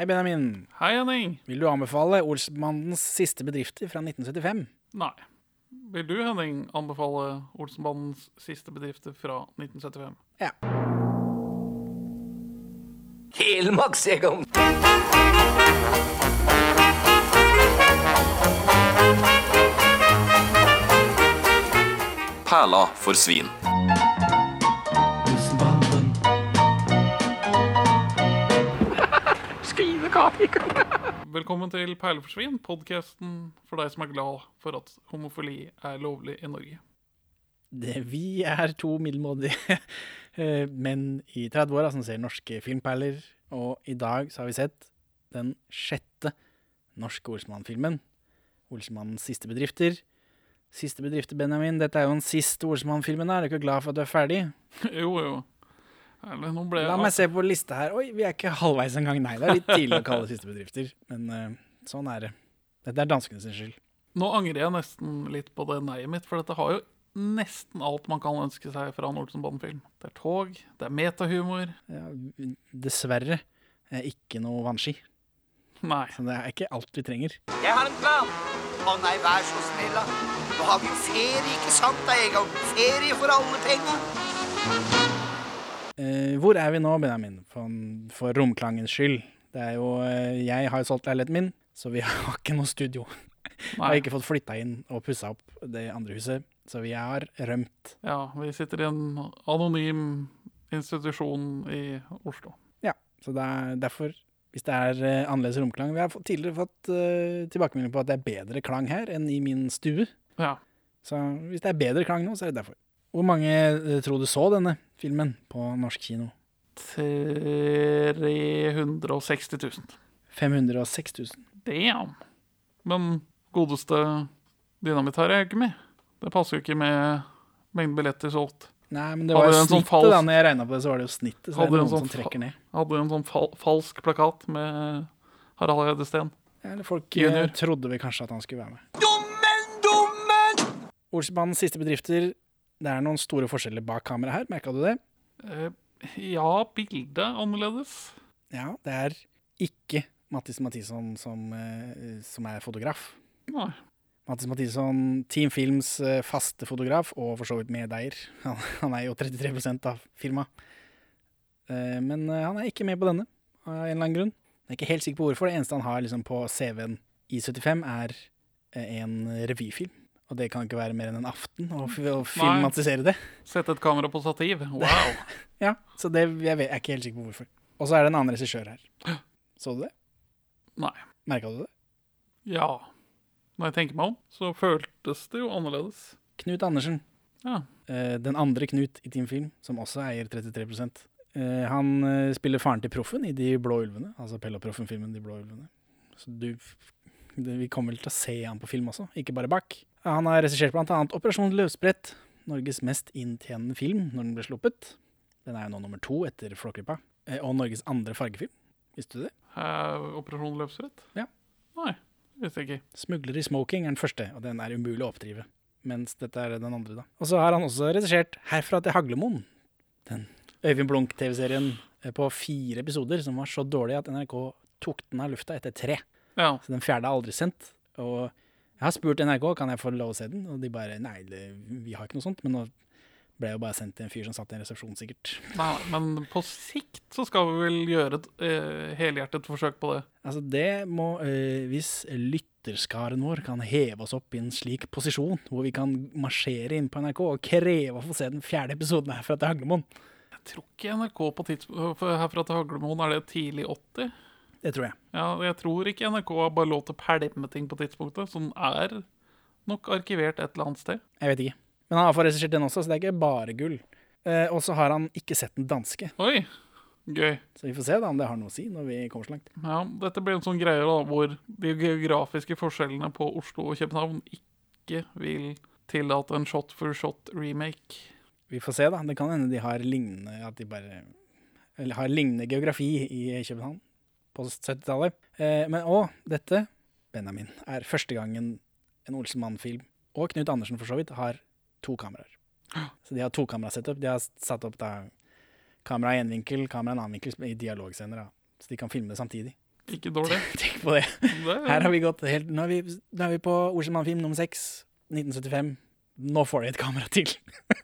Hei, Benjamin. Hei, Henning. Vil du anbefale Olsmannens siste bedrifter fra 1975? Nei. Vil du, Henning, anbefale Olsenbandens siste bedrifter fra 1975? Ja. Helmaks, Egon. Perla for svin. Velkommen til Perleforsvin, podkasten for deg som er glad for at homofili er lovlig i Norge. Det, vi er to middelmådige eh, menn i 30-åra som ser norske filmperler, og i dag så har vi sett den sjette norske Olsmann-filmen. Olsmannens siste bedrifter. Siste bedrifter, Benjamin. Dette er jo den siste Olsmann-filmen. Er du ikke glad for at du er ferdig? Jo, jo. Eller, nå ble La meg se på lista her. Oi, vi er ikke halvveis engang. Nei, det er litt tidlig å kalle det siste bedrifter, men uh, sånn er det. Dette er danskene sin skyld. Nå angrer jeg nesten litt på det nei-et mitt, for dette har jo nesten alt man kan ønske seg fra en Olsenbanden-film. Det er tog, det er metahumor. Ja, dessverre er ikke noe vannski. Nei. Så det er ikke alt vi trenger. Jeg har en plan. Å nei, vær så snill, da. Nå har vi jo ferie, ikke sant da, Egon? Ferie for alle penga. Eh, hvor er vi nå, Benjamin? For, for romklangens skyld. Det er jo, eh, jeg har solgt leiligheten min, så vi har ikke noe studio. Vi har ikke fått flytta inn og pussa opp det andre huset, så vi har rømt. Ja, vi sitter i en anonym institusjon i Oslo. Ja, så det er derfor, hvis det er uh, annerledes romklang Vi har tidligere fått uh, tilbakemelding på at det er bedre klang her enn i min stue. Ja. Så hvis det er bedre klang nå, så er det derfor. Hvor mange uh, tror du så denne filmen på norsk kino? 360 000. 506 000. Damn. Men godeste Dynamitt her er jo ikke med. Det passer jo ikke med mengden billetter solgt. Nei, men det Hadde var jo snittet, sånn snittet, da. Når jeg regna på det, så var det jo snittet. Så det Hadde er noen sånn som trekker ned. Hadde en sånn fal falsk plakat med Harald. Ja, eller folk Junior. eh, trodde vi kanskje at han skulle være med. Dommen, dommen! Olsenbandens siste bedrifter. Det er noen store forskjeller bak kameraet her, merka du det? Eh, ja, bildet annerledes. Ja, det er ikke Mattis Mathisson som, eh, som er fotograf. Nei. Mattis Mathisson, Team Films eh, faste fotograf, og for så vidt medeier. Han, han er jo 33 av firmaet. Men han er ikke med på denne, av en eller annen grunn. Jeg er ikke helt sikker på hvorfor. Det eneste han har liksom på CV-en i 75, er en revyfilm. Og det kan ikke være mer enn en aften å å filmatisere det. Sette et kamera på stativ. Wow. Ja, så det, jeg, vet, jeg er ikke helt sikker på hvorfor. Og så er det en annen regissør her. Så du det? Nei. Merka du det? Ja. Når jeg tenker meg om, så føltes det jo annerledes. Knut Andersen. Ja. eh, den andre Knut i Team Film, som også eier 33 eh, Han eh, spiller faren til Proffen i De blå ulvene. Altså Pelle og Proffen-filmen De blå ulvene. Så du Vi kommer vel til å se han på film også, ikke bare bak. Han har regissert annet Operasjon Løvsprett, Norges mest inntjenende film når den ble sluppet. Den er jo nå nummer to etter Flåklypa. Eh, og Norges andre fargefilm. Visste du det? Uh, Operasjon Løvsrett? Ja. Nei, visste jeg ikke. 'Smugler i smoking' er den første, og den er umulig å oppdrive. Mens dette er den andre, da. Og så har han også regissert 'Herfra til Haglemoen'. Den Øyvind Blunk-TV-serien eh, på fire episoder som var så dårlig at NRK tok den av lufta etter tre. Ja. Så den fjerde er aldri sendt. Og jeg har spurt NRK kan jeg få lov å se den, og de bare nei, det, vi har ikke noe sånt. Men nå ble jeg jo bare sendt til en fyr som satt i en resepsjon, sikkert. Nei, men på sikt så skal vi vel gjøre et eh, helhjertet forsøk på det. Altså, det må eh, Hvis lytterskaren vår kan heve oss opp i en slik posisjon, hvor vi kan marsjere inn på NRK og kreve å få se den fjerde episoden herfra til Haglemoen, Jeg tror ikke NRK på tidspunkt Herfra til Haglemoen, er det tidlig 80? Det tror jeg. Ja, jeg tror ikke NRK har bare lov til å pælme ting på tidspunktet, så den er nok arkivert et eller annet sted. Jeg vet ikke. Men han har fått regissert den også, så det er ikke bare gull. Eh, og så har han ikke sett den danske, Oi, gøy. så vi får se da om det har noe å si når vi kommer så langt. Ja, dette blir en sånn greie da, hvor de geografiske forskjellene på Oslo og København ikke vil tillate en shot for shot remake. Vi får se, da. Det kan hende de har lignende At de bare Eller har lignende geografi i København på 70-tallet. Eh, men òg dette, Benjamin, er første gangen en Olsenmann-film, og Knut Andersen for så vidt, har to kameraer. Så de har tokamerasetup. De har satt opp da kamera i én vinkel, kamera i en annen vinkel i dialogscener. da. Så de kan filme det samtidig. Ikke dårlig. Tenk på det. Det, Her har vi gått helt Nå er vi, nå er vi på Olsenmann-film nummer seks, 1975. Nå får de et kamera til.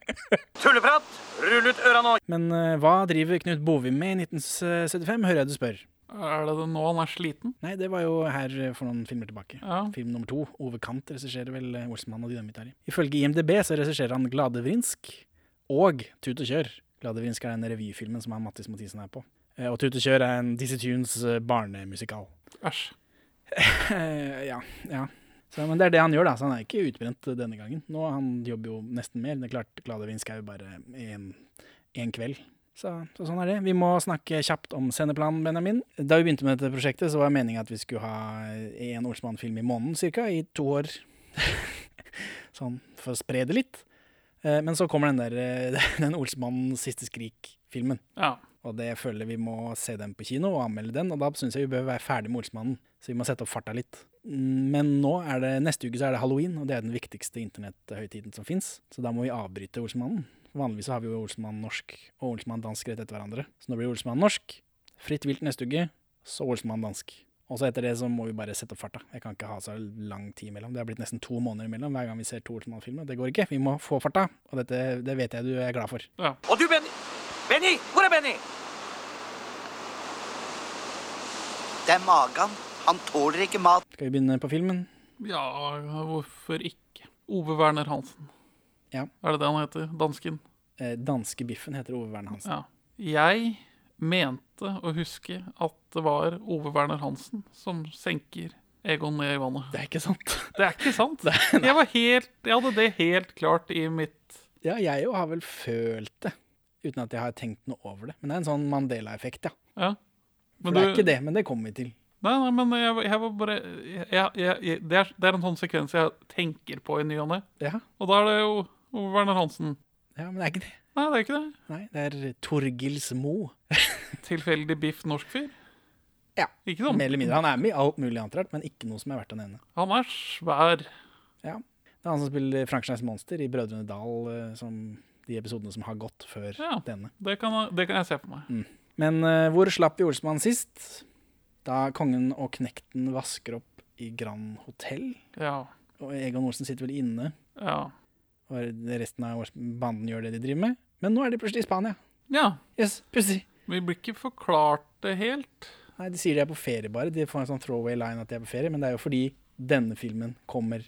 Tulleprat! Rull ut øra nå! Men uh, hva driver Knut Bovim med i 1975, hører jeg du spør. Er det det nå han er sliten? Nei, det var jo her eh, for noen filmer tilbake. Ja. Film nummer to. Ove Kant regisserer vel eh, Olsenmann og Dynamitt her. Ifølge IMDb så regisserer han Gladevrinsk og Tut og kjør. Gladevrinsk er den revyfilmen som han Mattis Mathisen er på. Eh, Og Tut og kjør er en Dizzie Tunes barnemusikal. Æsj. Ja, ja. Så, men det er det han gjør, da. Så han er ikke utbrent denne gangen. Nå Han jobber jo nesten mer. Det er klart, Gladevrinsk er jo bare én kveld. Så, så sånn er det. Vi må snakke kjapt om sceneplanen, Benjamin. Da vi begynte med dette prosjektet, så var meninga at vi skulle ha én Olsmann-film i måneden cirka, i to år. sånn for å spre det litt. Eh, Men så kommer den der eh, den Olsmann siste skrik-filmen. Ja. Og det føler vi må se den på kino og anmelde den, og da syns jeg vi bør være ferdig med Olsmannen. Så vi må sette opp farta litt. Mm, Men nå er det, neste uke så er det halloween, og det er den viktigste internetthøytiden som fins. Så da må vi avbryte Olsmannen. Vanligvis så har vi jo Olsmann norsk og Olsmann dansk rett etter hverandre. Så nå blir Olsmann norsk, fritt vilt neste uke, så Olsmann dansk. Og så etter det så må vi bare sette opp farta. Jeg kan ikke ha så lang tid imellom. Det har blitt nesten to måneder imellom hver gang vi ser to Olsmann-filmer. Det går ikke. Vi må få farta, og dette det vet jeg du er glad for. ja. Og du, Benny! Benny! Hvor er Benny? Det er magen. Han tåler ikke mat. Skal vi begynne på filmen? Ja, hvorfor ikke? Ove Werner Hansen. Ja. Er det det han heter? Dansken? Eh, danske Biffen heter Ove Werner Hansen. Ja. Jeg mente å huske at det var Ove Werner Hansen som senker Egon ned i vannet. Det er ikke sant. Det er ikke sant. Jeg, var helt, jeg hadde det helt klart i mitt Ja, jeg jo har vel følt det, uten at jeg har tenkt noe over det. Men det er en sånn Mandela-effekt, ja. Ja. For det er ikke det, men det kommer vi til. Nei, nei, men jeg, jeg var bare jeg, jeg, jeg, det, er, det er en sånn sekvens jeg tenker på i ny og ne. Ja, Og da er det jo Werner Hansen. ja men det er ikke det. Nei, det er ikke det. Nei, det er Torgils Mo. Tilfeldig biff norsk fyr. Ja, Ikke sånn. Mer eller mindre. Han er med i alt mulig annet rart, men ikke noe som er verdt å nevne. Han er svær. Ja. Det er han som spiller Frankensteins monster i Brødrene Dal, eh, som de episodene som har gått før Ja. denne. Det kan, det kan jeg se for meg. Men uh, hvor slapp vi Olsmann sist? Da kongen og knekten vasker opp i Grand Hotell. Ja. Og Egon Olsen sitter vel inne. Ja. Og resten av banden gjør det de driver med. Men nå er de plutselig i Spania. ja. Yes, plutselig. Vi blir ikke forklart det helt. Nei, De sier de er på ferie bare. De får en sånn throwaway line at de er på ferie, men det er jo fordi denne filmen kommer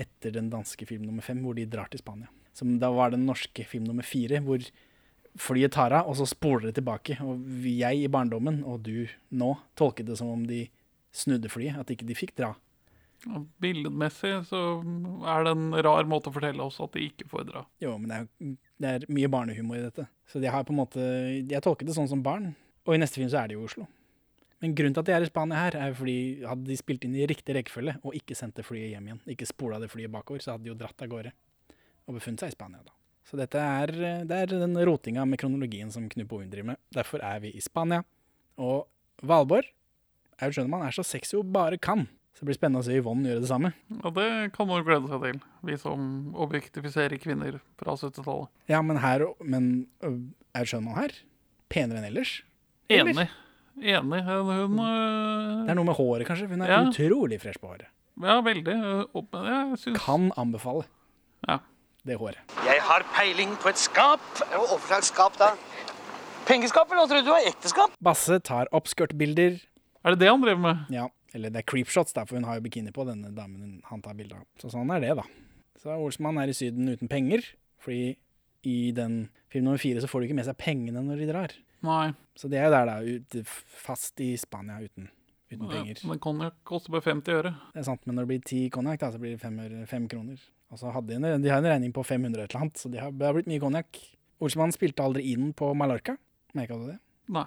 etter den danske film nummer fem, hvor de drar til Spania. Som da var den norske film nummer fire, hvor flyet tar av, og så spoler det tilbake. Og jeg i barndommen, og du nå, tolket det som om de snudde flyet, at ikke de fikk dra. Billedmessig så er det en rar måte å fortelle oss at de ikke får dra. Jo, men det er, det er mye barnehumor i dette. Så de har på en måte Jeg tolket det sånn som barn. Og i neste film så er de i Oslo. Men grunnen til at de er i Spania her, er fordi hadde de spilt inn i riktig rekkefølge og ikke sendt det flyet hjem igjen, ikke spola det flyet bakover, så hadde de jo dratt av gårde og befunnet seg i Spania da. Så dette er, det er den rotinga med kronologien som Knut Bovim driver med. Derfor er vi i Spania. Og Valborg jeg skjønner man, er så sexy hun bare kan. Så det blir spennende å se Yvonne gjøre det samme. Og det kan man jo glede seg til, vi som objektifiserer kvinner fra 70-tallet. Ja, men her Men ø, er Schønmann her? Penere enn ellers? Eller? Enig. Enig. Hun øh, Det er noe med håret, kanskje. Hun er Ja. utrolig fresh på håret. Ja, veldig. øh, Jeg synes... Kan anbefale Ja. det håret. Jeg har peiling på et skap. Hvorfor slags skap da? Pengeskap, eller hva tror du var ekteskap? Basse tar opp skørtbilder. Er det det han driver med? Ja, eller det er creepshots, da, for hun har jo bikini på, denne damen han tar bilde av. Så sånn er det, da. Så Olsmann er i Syden uten penger, fordi i den film nummer fire så får du ikke med seg pengene når de drar. Nei. Så det er jo der, da. Ut, fast i Spania uten, uten Ja, penger. Men konjakk koster bare 50 øre. Det er sant, men når det blir ti konjakk, så blir det fem, øre- fem kroner. Og så hadde de, en, de har en regning på 500 et eller annet, så det har, det har blitt mye konjakk. Olsmann spilte aldri inn på Mallorca, merka du det? Nei.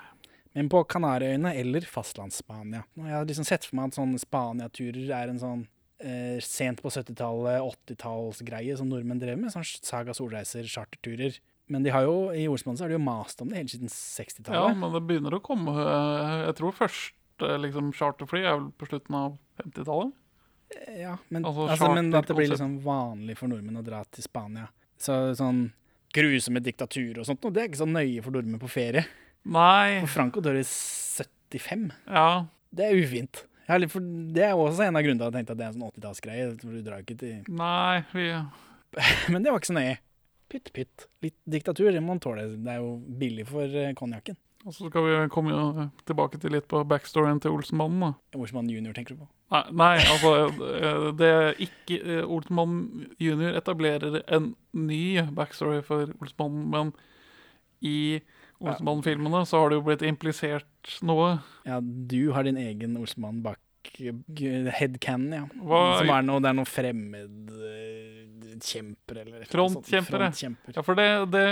Men på Kanariøyene eller fastlands-Spania. Og Jeg har liksom sett for meg at sånne Spania-turer er en sånn eh, sent på 70-tallet, 80-tallsgreie som nordmenn drev med. Sånn Saga Solreiser, charterturer. Men de har jo, i Olsmann så har de jo mast om det hele siden 60-tallet. Ja, men det begynner å komme Jeg tror første liksom, charterfly er vel på slutten av 50-tallet. Ja, men, Altså, altså, men at det blir liksom vanlig for nordmenn å dra til Spania. Så sånn grusomme diktaturer og sånt, og det er ikke så nøye for nordmenn på ferie. Nei. For Franco dør i 75. Ja. Det er ufint. Litt det er også en av grunnene til at jeg tenkte at det er en sånn 80-tallsgreie. for Du drar ikke til Nei, vi Men det var ikke så nøye. Pytt, pytt. Litt diktatur, det må man tåle. Det er jo billig for eh, konjakken. Og så skal vi komme tilbake til litt på backstoryen til Olsenmannen. da. Olsmann junior, tenker du på? Nei, nei altså eh, Det er ikke Olsenmannen junior etablerer en ny backstory for Olsenmannen, men i Olsenmann-filmene så har det jo blitt implisert noe. Ja, du har din egen Olsmann bak g- headcanon, ja. Hva- Som er noe, det er noe fremmedkjemper eller Frontkjemper. Frontkjempere. Frontkjemper. Ja, for det, det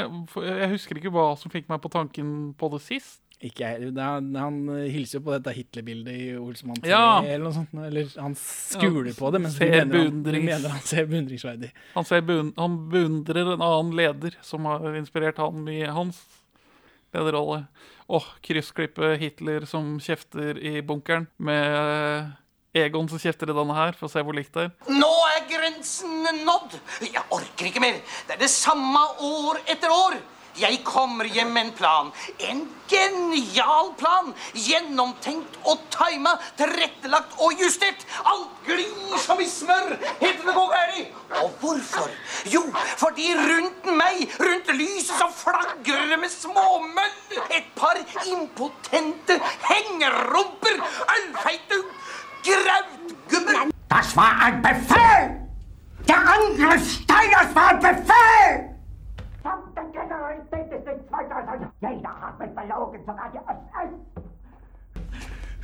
Jeg husker ikke hva som fikk meg på tanken på det sist. Ikke jeg. Er, han eh, hilser jo på dette Hitler-bildet i Olsmann 3 Ja. eller noe sånt. Eller han skuler Ja, på det, men mener, han, mener han ser beundringsverdig. Han, ser beund, han beundrer en annen leder som har inspirert han i hans lederrolle. Åh, kryssklippe Hitler som kjefter i bunkeren, med Egon som kjefter i denne her, for å se hvor likt det er. Nå er grensen nådd. Jeg orker ikke mer. Det er det samme år etter år. Jeg kommer hjem med en plan. En genial plan. Gjennomtenkt og tima, tilrettelagt og justert. Alt glir som i smør helt det går galt. Og hvorfor? Jo, fordi rundt meg, rundt lyset så flagrer med småmøll, et par impotente hengerumper, ølfeite grautgubber Das war ein Befehl! Der Angriff Steiners war ein Befehl! Generalität ist nicht weiter Jeder hat mich belogen, sogar die SS.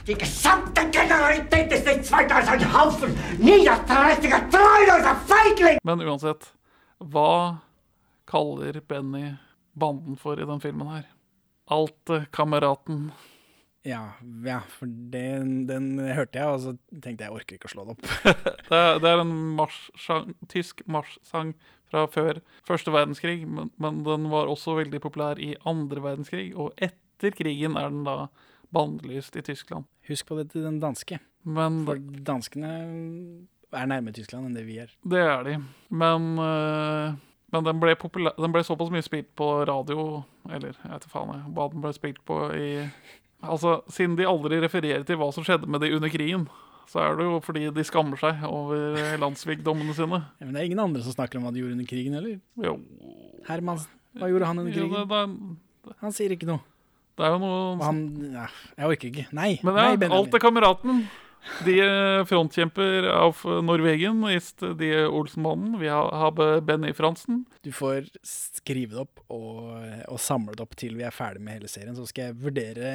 Die gesamte Generalität ist weiter ein Haufen niederträchtiger, treuloser Feigling! Men uansett, hva kaller Benny banden for i den filmen her? Alt-kameraten. Ja, ja, for den, den hørte jeg, og så tenkte jeg jeg orker ikke å slå det opp. Det er, det er en marssang, tysk marssang fra før første verdenskrig, men, men den var også veldig populær i andre verdenskrig, og etter krigen er den da bannlyst i Tyskland. Husk på det til den danske. Men For danskene er nærme Tyskland enn det vi er. det er de. Men, øh, men den, ble populær, den ble såpass mye spilt på radio, eller jeg vet faen jeg, hva den ble spilt på i Altså, siden de aldri refererer til hva som skjedde med de under krigen, så er det jo fordi de skammer seg over landssvikdommene sine. Ja, men det er ingen andre som snakker om hva de gjorde under krigen, eller? Jo, Hermansen, hva gjorde han under krigen? krigen? det, det, det. Han sier ikke noe. det er jo noe han ja, Jeg orker ikke. Nei. Men det er, Nei, alt er kameraten. De er frontkjemper av Norwegen, ist de Olsenmannen. Vi har, har Benny Fransen. Du får skrive det opp og, og samle det opp til vi er ferdig med hele serien, så skal jeg vurdere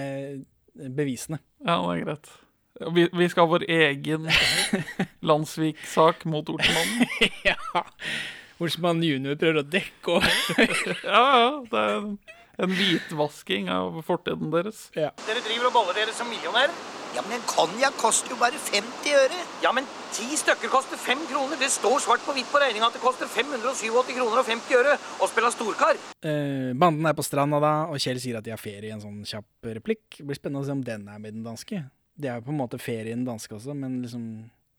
bevisene. Ja, det er greit. Vi, vi skal ha vår egen Landsvik-sak mot Olsenmannen. ja. Olsmann junior prøver å dekke over. Ja, ja. Det er en, en hvitvasking av fortiden deres. ja. Dere driver og baller dere som millionærer? Ja, men en konjakk koster jo bare 50 øre. Ja, men ti stykker koster fem kroner. Det står svart på hvitt på regninga at det koster 587 kroner og 50 øre å spille storkar. Eh, banden er på stranda da, og Kjell sier at de har ferie i en sånn kjapp replikk. Det blir spennende å se om den er med den danske. Det er jo på en måte ferien danske også, men liksom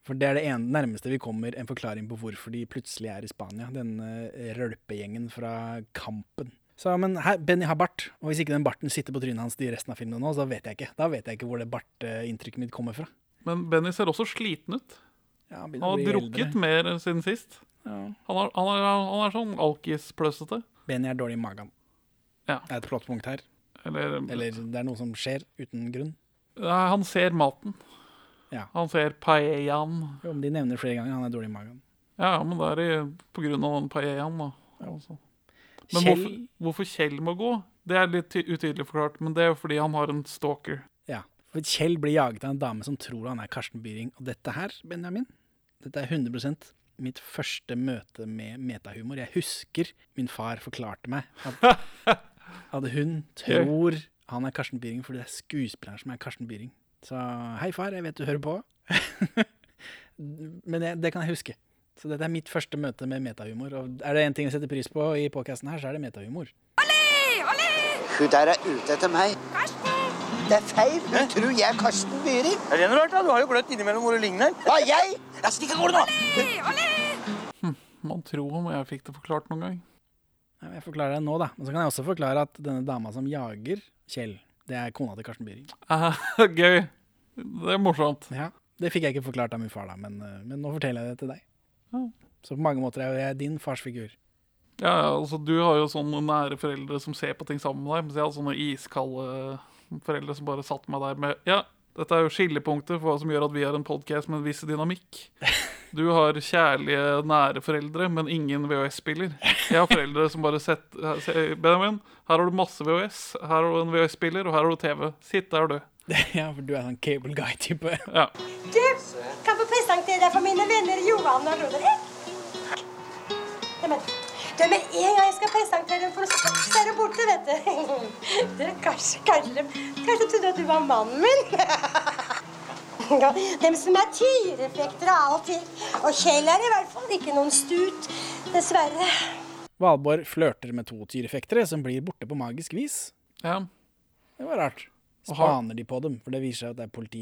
For det er det ene, nærmeste vi kommer en forklaring på hvorfor de plutselig er i Spania. Denne rølpegjengen fra Kampen. Så, men her, Benny har bart, og hvis ikke den barten sitter på trynet hans i resten av filmen nå, så vet jeg ikke. Da vet jeg ikke hvor det bartinntrykket mitt kommer fra. Men Benny ser også sliten ut. Ja, han Han har drukket eldre. mer siden sist. Ja. Han er, han er, han er sånn alkispløsete. Benny er dårlig i magen. Ja. Det er et plottpunkt her. Eller, Eller det er noe som skjer uten grunn. Nei, han ser maten. Ja. Han ser paellaen. Om De nevner flere ganger han er dårlig i magen. Ja, men det er på grunn av den paellaen, da. Ja. Men Kjell hvorfor, hvorfor Kjell må gå, det er litt utydelig forklart. Men det er jo fordi han har en stalker. Ja, for Kjell blir jaget av en dame som tror han er Karsten Byring. Og dette her, Benjamin, dette er 100% mitt første møte med metahumor. Jeg husker min far forklarte meg at, at hun tror han er Karsten Byring fordi det er skuespilleren som er Karsten Byring. Så hei, far, jeg vet du hører på. Men det, det kan jeg huske. Så dette er mitt første møte med metahumor. Og er det én ting jeg setter pris på i podkasten her, så er det metahumor. Hun der er ute etter meg. Karsten! Det er feil. Hun tror jeg er Karsten Byring. Er det noe rart, da? Du har jo gløtt innimellom hvor du ligner. Hva, jeg? Jeg stikker av gårde nå! Man tror om jeg fikk det forklart noen gang. Jeg forklarer det nå, da. Men så kan jeg også forklare at denne dama som jager Kjell, det er kona til Karsten Byring. Eh, gøy. Det er morsomt. Ja, Det fikk jeg ikke forklart av min far, da, men, eh, men nå forteller jeg det til deg. Ja. Så på mange måter er jeg din farsfigur. Ja, ja, altså Du har jo sånne nære foreldre som ser på ting sammen med deg. Mens jeg hadde sånne iskalde foreldre som bare satt meg der med Ja, dette er jo skillepunktet for hva som gjør at vi har en podkast med en viss dynamikk. Du har kjærlige, nære foreldre, men ingen VHS-spiller. Jeg har foreldre som bare setter se- Benjamin, her har du masse VHS, her har du en VHS-spiller, og her har du TV. Sitt der, du. ja, for du er sånn cable guy-type. Ja. Du kan få presentere deg for mine venner Johan og Roderick. Nei, men, du, med en gang jeg skal presentere dem for oss, så er det borte, vet du. du kanskje, kanskje, kanskje trodde at du var mannen min. Ja, Dem som er tyrefektere av og til. Og Kjell er i hvert fall ikke noen stut, dessverre. Valborg flørter med to tyrefektere som blir borte på magisk vis. ja. Det var rart. Spaner de på dem, for det viser seg at det er politi.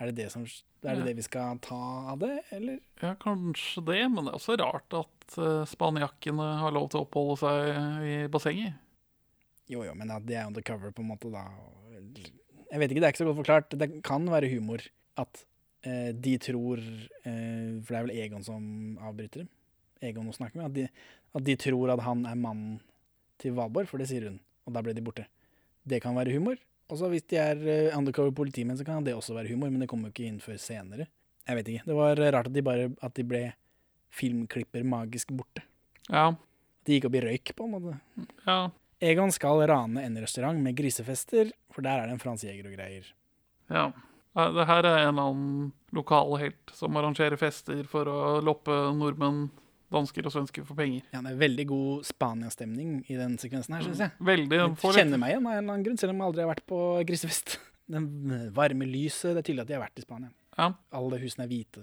Er det det, som, er det, Ja. det vi skal ta av det, eller? Ja, kanskje det, men det er også rart at spanjakkene spaniakkene har lov til å oppholde seg i bassenget. Jo, jo, men det er undercover, på en måte, da. Jeg vet ikke, det er ikke så godt forklart. Det kan være humor at eh, de tror eh, For det er vel Egon som avbryter dem. Egon hun snakker med. At de, at de tror at han er mannen til Valborg, for det sier hun. Og da ble de borte. Det kan være humor. Og så hvis de er eh, undercover politimenn, så kan det også være humor, men det kommer jo ikke inn før senere. Jeg vet ikke. Det var rart at de bare at de ble filmklipper magisk borte. Ja, De gikk opp i røyk, på en måte. ja. Egon skal rane en restaurant med grisefester, for der er det en Frans Jæger og greier. Ja. Det her er en annen lokal helt som arrangerer fester for å loppe nordmenn, dansker og svensker for penger. Ja, det er veldig god Spania-stemning i den sekvensen her, syns jeg. Veldig. Jeg kjenner meg igjen av en eller annen grunn, selv om jeg aldri har vært på grisefest. Den varme lyset, det er tydelig at de har vært i Spania. Ja. Alle husene er hvite.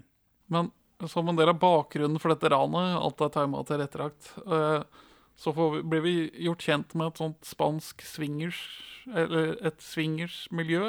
Men som en del av bakgrunnen for dette ranet, alt er tima til retterakt, eh, så får vi, blir vi gjort kjent med et sånt spansk swingers, eller et swingers-miljø.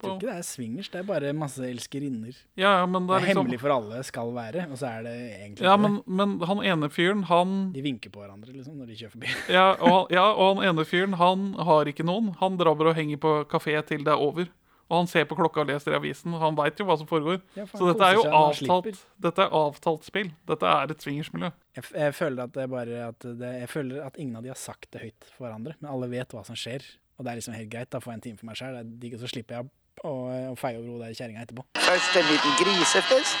Jeg tror ikke det er swingers, det er bare masse elskerinner. Ja, ja, men Det det er liksom hemmelig for alle, skal være, og så er det egentlig Ja, men, men han ene fyren, han. De vinker på hverandre liksom, når de kjører forbi. ja og, ja, og han ene fyren, han har ikke noen. Han drar bare og henger på kafé til det er over. Og han ser på klokka og leser i avisen. Han veit jo hva som foregår. Ja, Så dette er jo avtalt, dette er avtalt spill. Dette er et swingersmiljø. Jeg, jeg føler at det er bare at det, Jeg føler at ingen av de har sagt det høyt for hverandre, men alle vet hva som skjer. Og det er liksom helt greit. Da får jeg en time for meg sjøl. Så slipper jeg å, å feie over hodet kjerringa etterpå. Først en liten grisefest,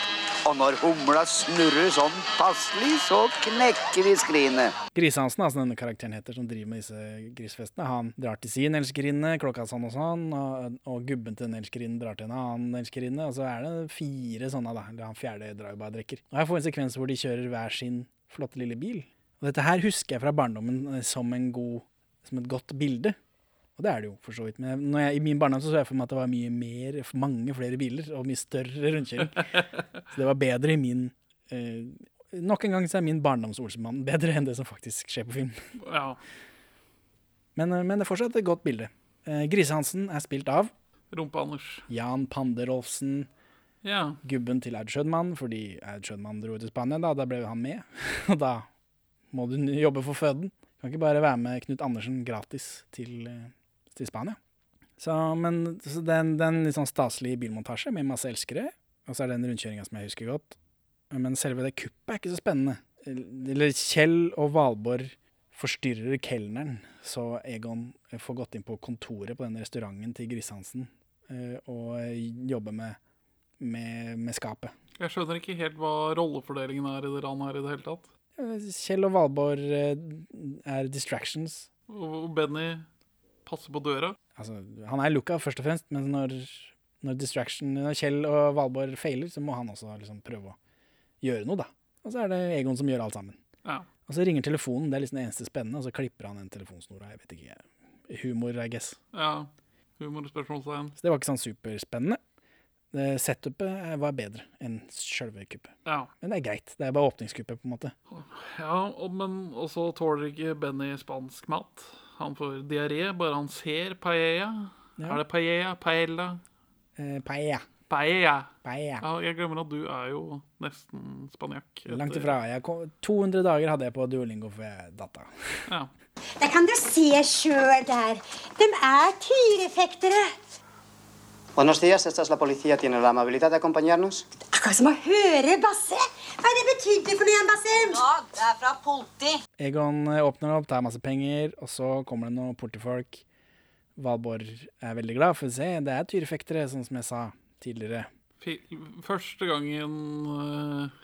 og når humla snurrer sånn passelig, så knekker vi skrinet. Grisehansen, altså denne karakteren heter, som driver med disse grisefestene, han drar til sin elskerinne, klokka sånn og sånn, og, og gubben til den elskerinnen drar til en annen elskerinne, og så er det fire sånne, da. Eller han fjerde drar jo bare drikker. Og her får en sekvens hvor de kjører hver sin flotte lille bil. Og dette her husker jeg fra barndommen eh, som en god, som et godt bilde. Og det er det jo, for så vidt. Men når jeg, i min barndom så så jeg for meg at det var mye mer, mange flere biler, og mye større rundkjøring. Så det var bedre i min eh, Nok en gang så er min barndoms-Olsenmann bedre enn det som faktisk skjer på film. Ja. Men, eh, men det er fortsatt et godt bilde. Eh, Grisehansen er spilt av Rumpe-Anders. Jan Panderolfsen, Ja. gubben til Aud Schødmann, fordi Aud Schødmann dro til Spania, da, da ble han med. Og da må du jobbe for føden. Kan ikke bare være med Knut Andersen gratis til, eh, til Spania. Så, men så det er en- det er en litt sånn staselig bilmontasje med masse elskere, og så er det den rundkjøringa som jeg husker godt. Men selve det kuppet er ikke så spennende. Eller Kjell og Valborg forstyrrer kelneren, så Egon får gått inn på kontoret på den restauranten til Grisehansen eh, og jobber med, med, med skapet. Jeg skjønner ikke helt hva rollefordelingen er i det ranet her i det hele tatt. Kjell og Valborg eh, er distractions. Og Benny passer på døra. Altså, han er looka, først og fremst, men når, når, distraction, når Kjell og Valborg feiler, så må han også liksom prøve å gjøre noe, da. Og så er det Egon som gjør alt sammen. Ja. Og så ringer telefonen, det er liksom det eneste spennende, og så klipper han den telefonsnora. Jeg vet ikke. Humor, I guess. ja. Humorspørsmålstegn. Så det var ikke sånn superspennende. Setupet var bedre enn sjølve kuppet. Ja. Men det er greit. Det er bare åpningskuppet, på en måte. ja og, men også tåler ikke Benny spansk mat. Han får diaré bare han ser paella. Ja. Er det paella? Paella? Eh, paella. Paella. Paella. Ja, jeg glemmer at du er jo nesten spanjakk. Langt ifra. Jeg kom, 200 dager hadde jeg på Duolingo før jeg datt av. Ja. Der kan du se sjøl der. De er tyrefektere. Buenos días, esta es la policía. ¿Tiene la amabilidad de acompañarnos? Akkurat som å høre Basse. Hva er det betydde for noe igjen, Basse? Ja, det er fra politi. Egon eh, åpner opp, tar masse penger, og så kommer det noen politifolk. Valborg er veldig glad, for se, det er tyrefektere, sånn som jeg sa tidligere. Første gangen uh,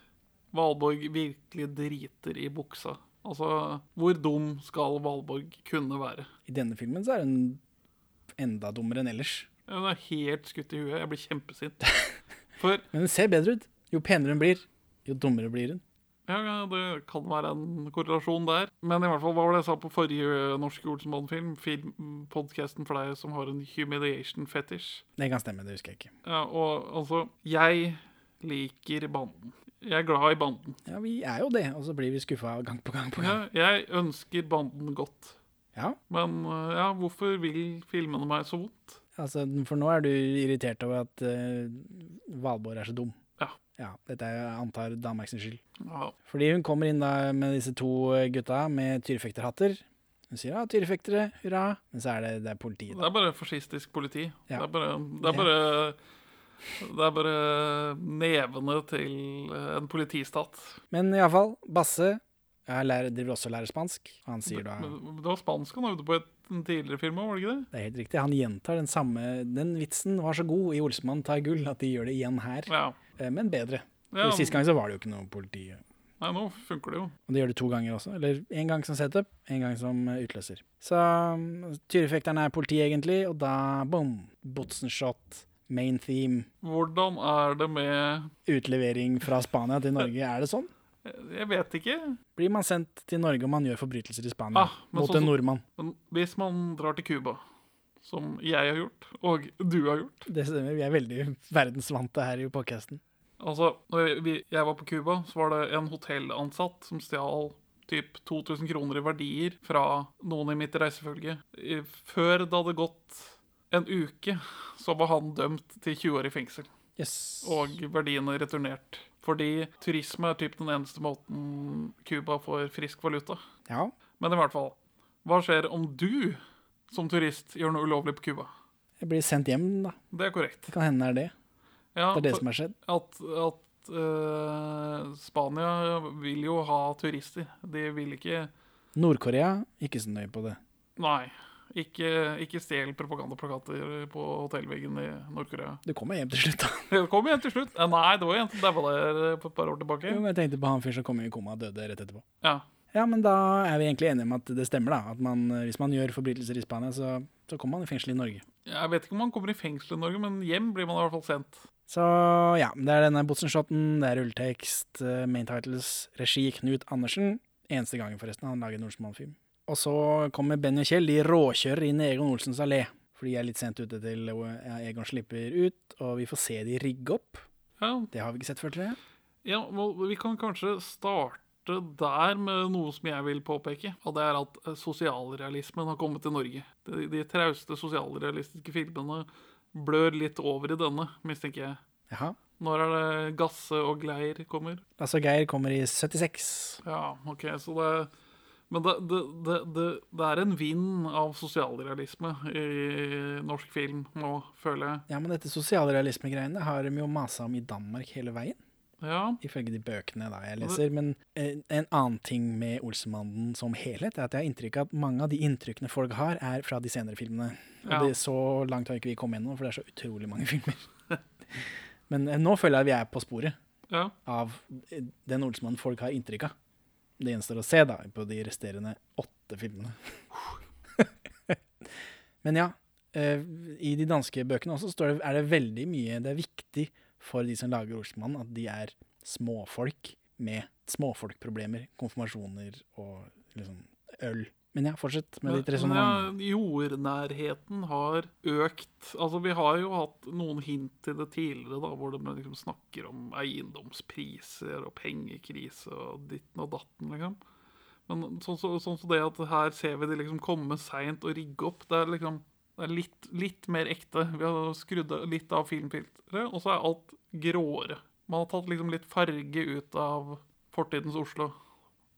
Valborg virkelig driter i buksa. Altså, hvor dum skal Valborg kunne være? I denne filmen så er hun enda dummere enn ellers. Hun er helt skutt i huet. Jeg blir kjempesint. For Men hun ser bedre ut. Jo penere hun blir, jo dummere blir hun. ja, ja, det kan være en korrelasjon der. Men i hvert fall, hva var det jeg sa på forrige norske Olsenbanden-film? Film, Podkasten for deg som har en humiliation fetish. Det kan stemme, det husker jeg ikke. Ja, og altså Jeg liker banden. Jeg er glad i banden. Ja, vi er jo det, og så blir vi skuffa gang på gang på gang. Ja, jeg ønsker banden godt. Ja, Men øh, ja, hvorfor vil filmene meg så vondt? Altså, for nå er du irritert over at uh, Valborg er så dum. Ja. Ja, dette er, jeg antar, Danmarks skyld. Ja, Fordi hun kommer inn da med disse to eh, gutta med tyrefekterhatter. Hun sier ja, tyrefektere, hurra. Men så er det, det er politiet. Det er bare fascistisk politi. Ja. Det er bare Det er bare, det er bare nevene til øh, en politistat. Men iallfall, Basse jeg lærer, driver også og lærer spansk. Han sier da Det var spansk han øvde på i en tidligere film var det ikke det? Det er helt riktig. Han gjentar den samme Den vitsen var så god i 'Olsemann tar gull at de gjør det igjen her, Ja. Eh, men bedre. ja Sist gang så var det jo ikke noe politi. Nei, nå funker det jo. Og de gjør det to ganger også. Eller én gang som setup, én gang som eh, utløser. Så mm, tyrefekteren er politi, egentlig, og da boom! Botsenshot, main theme, Hvordan er det med utlevering fra Spania til Norge. Er det sånn? Jeg vet ikke. Blir man sendt til Norge om man gjør forbrytelser i Spania Ah, mot sånn en nordmann? Men hvis man drar til Cuba, som jeg har gjort, og du har gjort Det stemmer. Vi er veldig verdensvante her i podkasten. Altså, når vi, jeg var på Cuba, så var det en hotellansatt som stjal typ 2000 kroner i verdier fra noen i mitt reisefølge. Før det hadde gått en uke, så var han dømt til 20 år i fengsel. Yes. Og verdiene returnert. Fordi turisme er typ den eneste måten Cuba får frisk valuta. Ja. Men i hvert fall, hva skjer om du som turist gjør noe ulovlig på Cuba? Jeg blir sendt hjem, da. Det er korrekt. Det kan hende er det. Ja, Det er det som har skjedd. at, at uh, Spania vil jo ha turister. De vil ikke Nord-Korea, ikke så nøye på det. Nei. Ikke, ikke stjel propagandaplakater på hotellveggen i Nord-Korea. Du kommer hjem til slutt, da. Det kom hjem til slutt. Eh, Nei, det var jo en som daua der for et par år tilbake. Jo, men jeg tenkte på han fyren som kom i koma og døde rett etterpå. Ja. Ja, men da er vi egentlig enige om at det stemmer, da. At man, eh, hvis man gjør forbrytelser i Spania, så, så kommer man i fengsel i Norge. Jeg vet ikke om man kommer i fengsel i Norge, men hjem blir man i hvert fall sendt. Så ja, det er denne Botsen-shoten, det er rulletekst, eh, main titles, regi Knut Andersen. Eneste gangen, forresten, han lager en Olsenmann-film. Og så kommer Benny og Kjell, de råkjører inn i Egon Olsens allé. For de er litt sent ute til Egon slipper ut, og vi får se de rigge opp. Ja, Det har vi ikke sett før, tror jeg. Ja, Vi kan kanskje starte der med noe som jeg vil påpeke. Og det er at eh, sosialrealismen har kommet til Norge. De, de trauste sosialrealistiske filmene blør litt over i denne, mistenker jeg. Jaha. Når er det Gasse og Gleir kommer? Altså, Geir kommer i 76. Ja, OK, så det Men det, det, det, det, er en vind av sosialrealisme i norsk film nå, føler jeg. Ja, men dette sosialrealisme-greiene har de jo masa om i Danmark hele veien. Ja, Ifølge de bøkene da jeg leser. Men eh, en annen ting med Olsenmannen som helhet, er at jeg har inntrykk av at mange av de inntrykkene folk har, er fra de senere filmene. Og Ja. det, så langt har ikke vi kommet ennå, for det er så utrolig mange filmer. Men eh, nå føler jeg at vi er på sporet ja. av eh, den Olsenmannen folk har inntrykk av. Det gjenstår å se da, på de resterende åtte filmene. Men ja, eh, i de danske bøkene også det, er det veldig mye Det er viktig for de som lager Olsenmannen, at de er småfolk med småfolkproblemer, konfirmasjoner og liksom øl. Men ja, fortsett med ditt Men- resonnement. men ja, jordnærheten har økt. Altså, vi har jo hatt noen hint til det tidligere, da, hvor de liksom snakker om eiendomspriser og pengekrise og ditten og datten, liksom. Men sånn som så, sånn som det at her ser vi de liksom komme seint og rigge opp, det er liksom det er litt, litt mer ekte. Vi har skrudd litt av filmfilteret, og så er alt gråere. Man har tatt liksom litt farge ut av fortidens Oslo.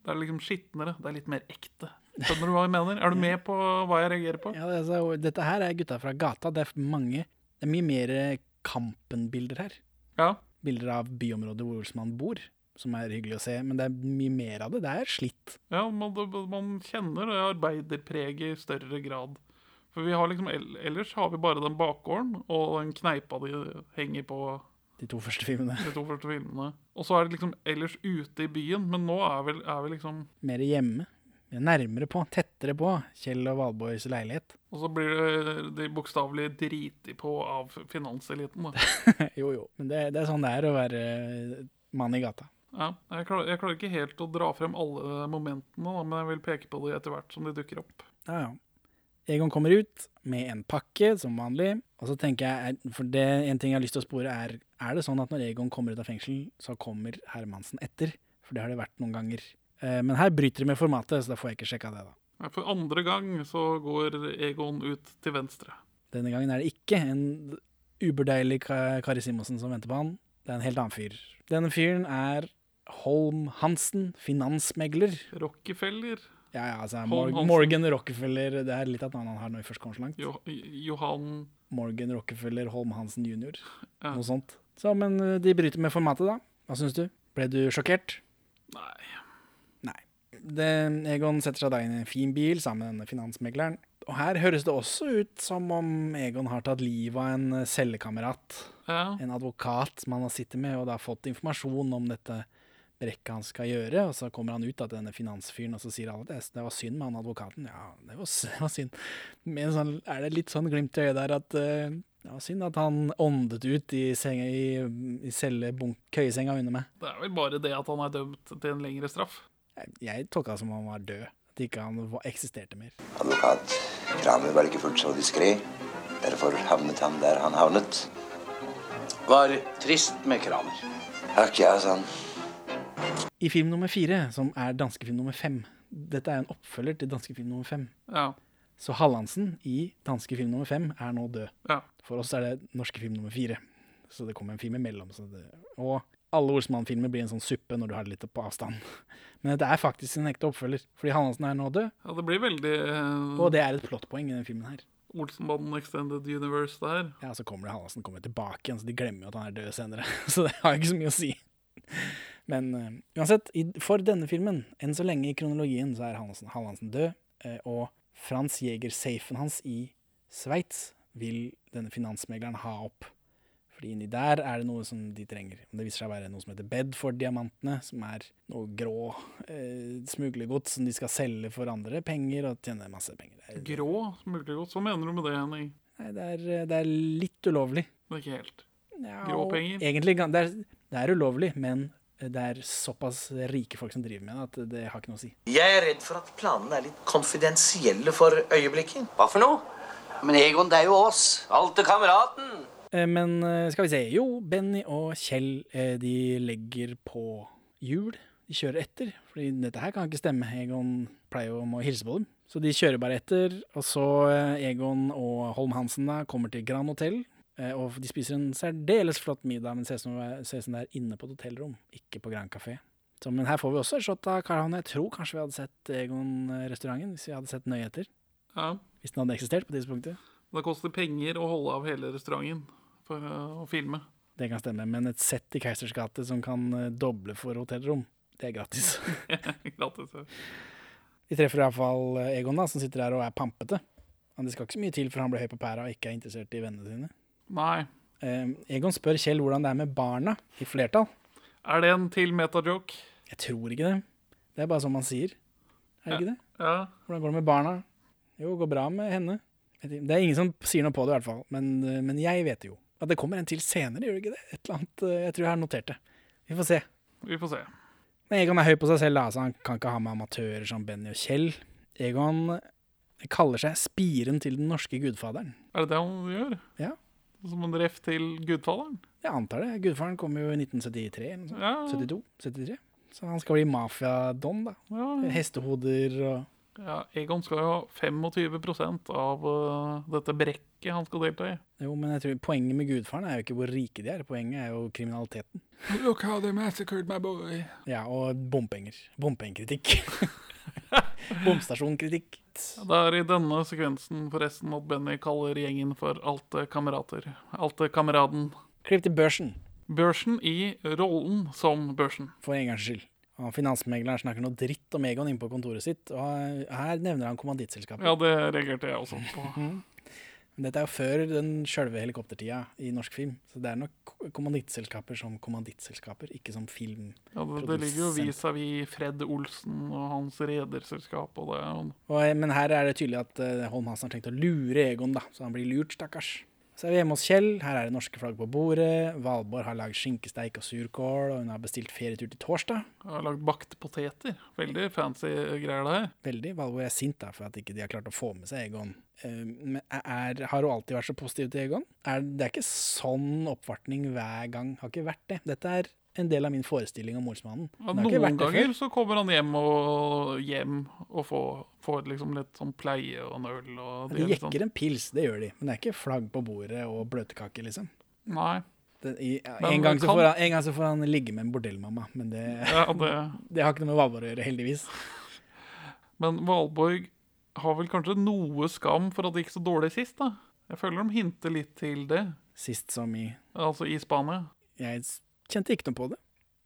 Det er liksom skitnere. Det er litt mer ekte. Skjønner du hva jeg mener? Er du med på hva jeg reagerer på? Ja, altså, dette her er gutta fra gata. Det er mange Det er mye mer Kampen-bilder her. Ja. Bilder av byområdet hvor man bor, som er hyggelig å se. Men det er mye mer av det. Det er slitt. Ja, man, man kjenner det arbeiderpreget i større grad. For vi har liksom, Ellers har vi bare den bakgården og den kneipa de henger på De to første filmene. de to første filmene. Og så er det liksom ellers ute i byen, men nå er vi, er vi liksom Mer hjemme. Vi er nærmere på, tettere på Kjell og Valborgs leilighet. Og så blir de bokstavelig driti på av finanseliten. Da. jo, jo. Men det, det er sånn det er å være mann i gata. Ja, jeg, klarer, jeg klarer ikke helt å dra frem alle momentene, da, men jeg vil peke på de etter hvert som de dukker opp. Ja, ja. Egon kommer ut med en pakke, som vanlig. Og så tenker jeg, for det en ting jeg har lyst til å spore, er Er det sånn at når Egon kommer ut av fengsel, så kommer Hermansen etter? For det har det vært noen ganger. Eh, Men her bryter de med formatet, så da får jeg ikke sjekka det, da. For andre gang så går Egon ut til venstre. Denne gangen er det ikke en uberdeilig Kari Simonsen som venter på han. Det er en helt annen fyr. Denne fyren er Holm Hansen, finansmegler. Rockefeller. Ja, ja, altså Mor Hansen. Morgan Rockefeller Det er litt av et navn han har når vi først kommer så langt. Jo, Johan Morgan Rockefeller Holm Hansen jr. Ja. Noe sånt. Så, men uh, de bryter med formatet, da. Hva syns du? Ble du sjokkert? Nei. Det, Egon setter seg da inn i en fin bil sammen med denne finansmegleren. Og her høres det også ut som om Egon har tatt livet av en uh, cellekamerat. Ja. En advokat som han har sittet med, og da fått informasjon om dette brekket han skal gjøre. Og så kommer han ut da, til denne finansfyren, og så sier alle at det, det var synd med han advokaten. Ja, det var, synd. Men sånn, er det litt sånn glimt i øyet der at uh, det var synd at han åndet ut i, senga, i, i køyesenga under meg. Det er vel bare det at han er dømt til en lengre straff. Jeg, tolka det som om han var død. At ikke han var, eksisterte mer. Advokat Kramer var ikke fullt så diskré. Derfor havnet han der han havnet. Var trist med Kramer. Takk, ja, sann. I film nummer fire, som er danskefilm nummer fem Dette er en oppfølger til danskefilm nummer fem. Ja. Så Hallandsen i danske film nummer fem er nå død. Ja. For oss er det norske film nummer fire. Så det kommer en film imellom. Så det, og alle Olsmann-filmer blir en sånn suppe når du har det litt på avstand. Men dette er faktisk en ekte oppfølger, fordi Hallandsen er nå død. ja, det blir veldig Uh, Og det er et plottpoeng i den filmen her. Olsenbanden Extended Universe der. Ja, Så kommer det Hallandsen kommer tilbake igjen, så de glemmer jo at han er død senere. Så det har ikke så mye å si. Men uh, uansett, i, for denne filmen, enn så lenge i kronologien, så er Hallandsen, Hallandsen død. uh, og Frans Jæger-safen hans i Sveits vil denne finansmegleren ha opp. Fordi inni der er det noe som de trenger. Det viser seg å være noe som heter Bedford-diamantene, som er noe grå eh, smuglergods som de skal selge for andre penger og tjene masse penger. Det er, Grå smuglergods. Hva mener du med det, Henning? nei, det er, eh, det er litt ulovlig. Det er ikke helt. Ja, Grå penger? Egentlig, det er, det er ulovlig, men det er såpass rike folk som driver med det, at det har ikke noe å si. Jeg er redd for at planene er litt konfidensielle for øyeblikket. Hva for noe? Men Egon, det er jo oss. Alt er kameraten. Eh, Men eh, skal vi se. Jo, Benny og Kjell eh, de legger på hjul. De kjører etter, fordi dette her kan ikke stemme. Egon pleier jo om å hilse på dem. Så de kjører bare etter, og så Egon og Holm Hansen da kommer til Grand Hotel. eh, Og de spiser en særdeles flott middag, men ser ut som det er inne på et hotellrom, ikke på Grand Café. Så, men her får vi også et shot av Karl Havn. Jeg tror kanskje vi hadde sett Egon-restauranten hvis vi hadde sett nøye etter. Ja. Hvis den hadde eksistert på tidspunktet. Det koster penger å holde av hele restauranten for eh, å filme. Det kan stemme, men et sett i Keisers gate som kan eh, doble for hotellrom, det er gratis. Gratis. ja. Vi treffer iallfall Egon, da, som sitter der og er pampete. Men det skal ikke så mye til for han blir høy på pæra og ikke er interessert i vennene sine. Nei. Eh, Egon spør Kjell hvordan det er med barna, i flertall. Er det en til metajoke? Jeg tror ikke det. Det er bare som man sier. Er det ikke det? Ja. Hvordan går det med barna? Jo, det går bra med henne. Det er ingen som sier noe på det, i hvert fall. Men, eh, men jeg vet jo. At det kommer en til senere, gjør det ikke det? Et eller annet, eh, Jeg tror jeg har notert det. Vi får se. Vi får se. Men Egon er høy på seg selv, da, så han kan ikke ha med amatører som Benny og Kjell. Egon kaller seg spiren til den norske gudfaderen. Er det det han gjør? Ja. Som en ref til Gudfaderen? Jeg antar det. Gudfaren kom jo i 1973 eller noe sånt. Ja. 72? 73? Så han skal bli mafiadon, da. Ja. Hestehoder og ja. Egon skal jo ha 25 av uh, dette brekket han skal delta i. Jo, men jeg tror poenget med gudfaren er jo ikke hvor rike de er. Poenget er jo kriminaliteten. Look how they massacred my boy. Ja, og bompenger. Bompengekritikk. Bomstasjonkritikk. Det er i denne sekvensen forresten at Benny kaller gjengen for alte kamerater. Alte kameraden. Klipp til børsen. Børsen i rollen som børsen. For en gangs skyld. Og finansmegleren snakker noe dritt om Egon inne på kontoret sitt, og her nevner han kommandittselskapet. Ja, det reagerte jeg også på. Men Dette er jo før den sjølve helikoptertida i norsk film, så det er nok kommandittselskaper som kommandittselskaper, ikke som film. Ja, det, det ligger jo vis-à-vis Fred Olsen og hans rederselskap og det. Og Og, men her er det tydelig at uh, Holm Hansen har tenkt å lure Egon, da, så han blir lurt, stakkars. Så er vi hjemme hos Kjell. Her er det norske flagg på bordet. Valborg har lagd skinkesteik og surkål, og hun har bestilt ferietur til torsdag. Hun har lagd bakte poteter. Veldig fancy greier, det her. Veldig. Valborg er sint da, for at ikke de har klart å få med seg Egon. Eh, men er, har hun alltid vært så positiv til Egon? Er, det er ikke sånn oppvartning hver gang. Har ikke vært det. Dette er en del av min forestilling om Morsmannen. Ja, Det noen ganger så kommer han hjem og hjem og får, får liksom litt sånn pleie og en øl. Og De jekker sånn- en pils, det gjør de. Men det er ikke flagg på bordet og bløtkake, liksom. Nei. Det, i, Men en, gang så kan- får han, en gang så får han ligge med en bordellmamma, men det, Ja, det, det har ikke noe med Valborg å gjøre, heldigvis. men Valborg har vel kanskje noe skam for at det gikk så dårlig sist, da? Jeg føler de hinter litt til det. Sist som i Altså i Spania. Jeg kjente ikke noe på det.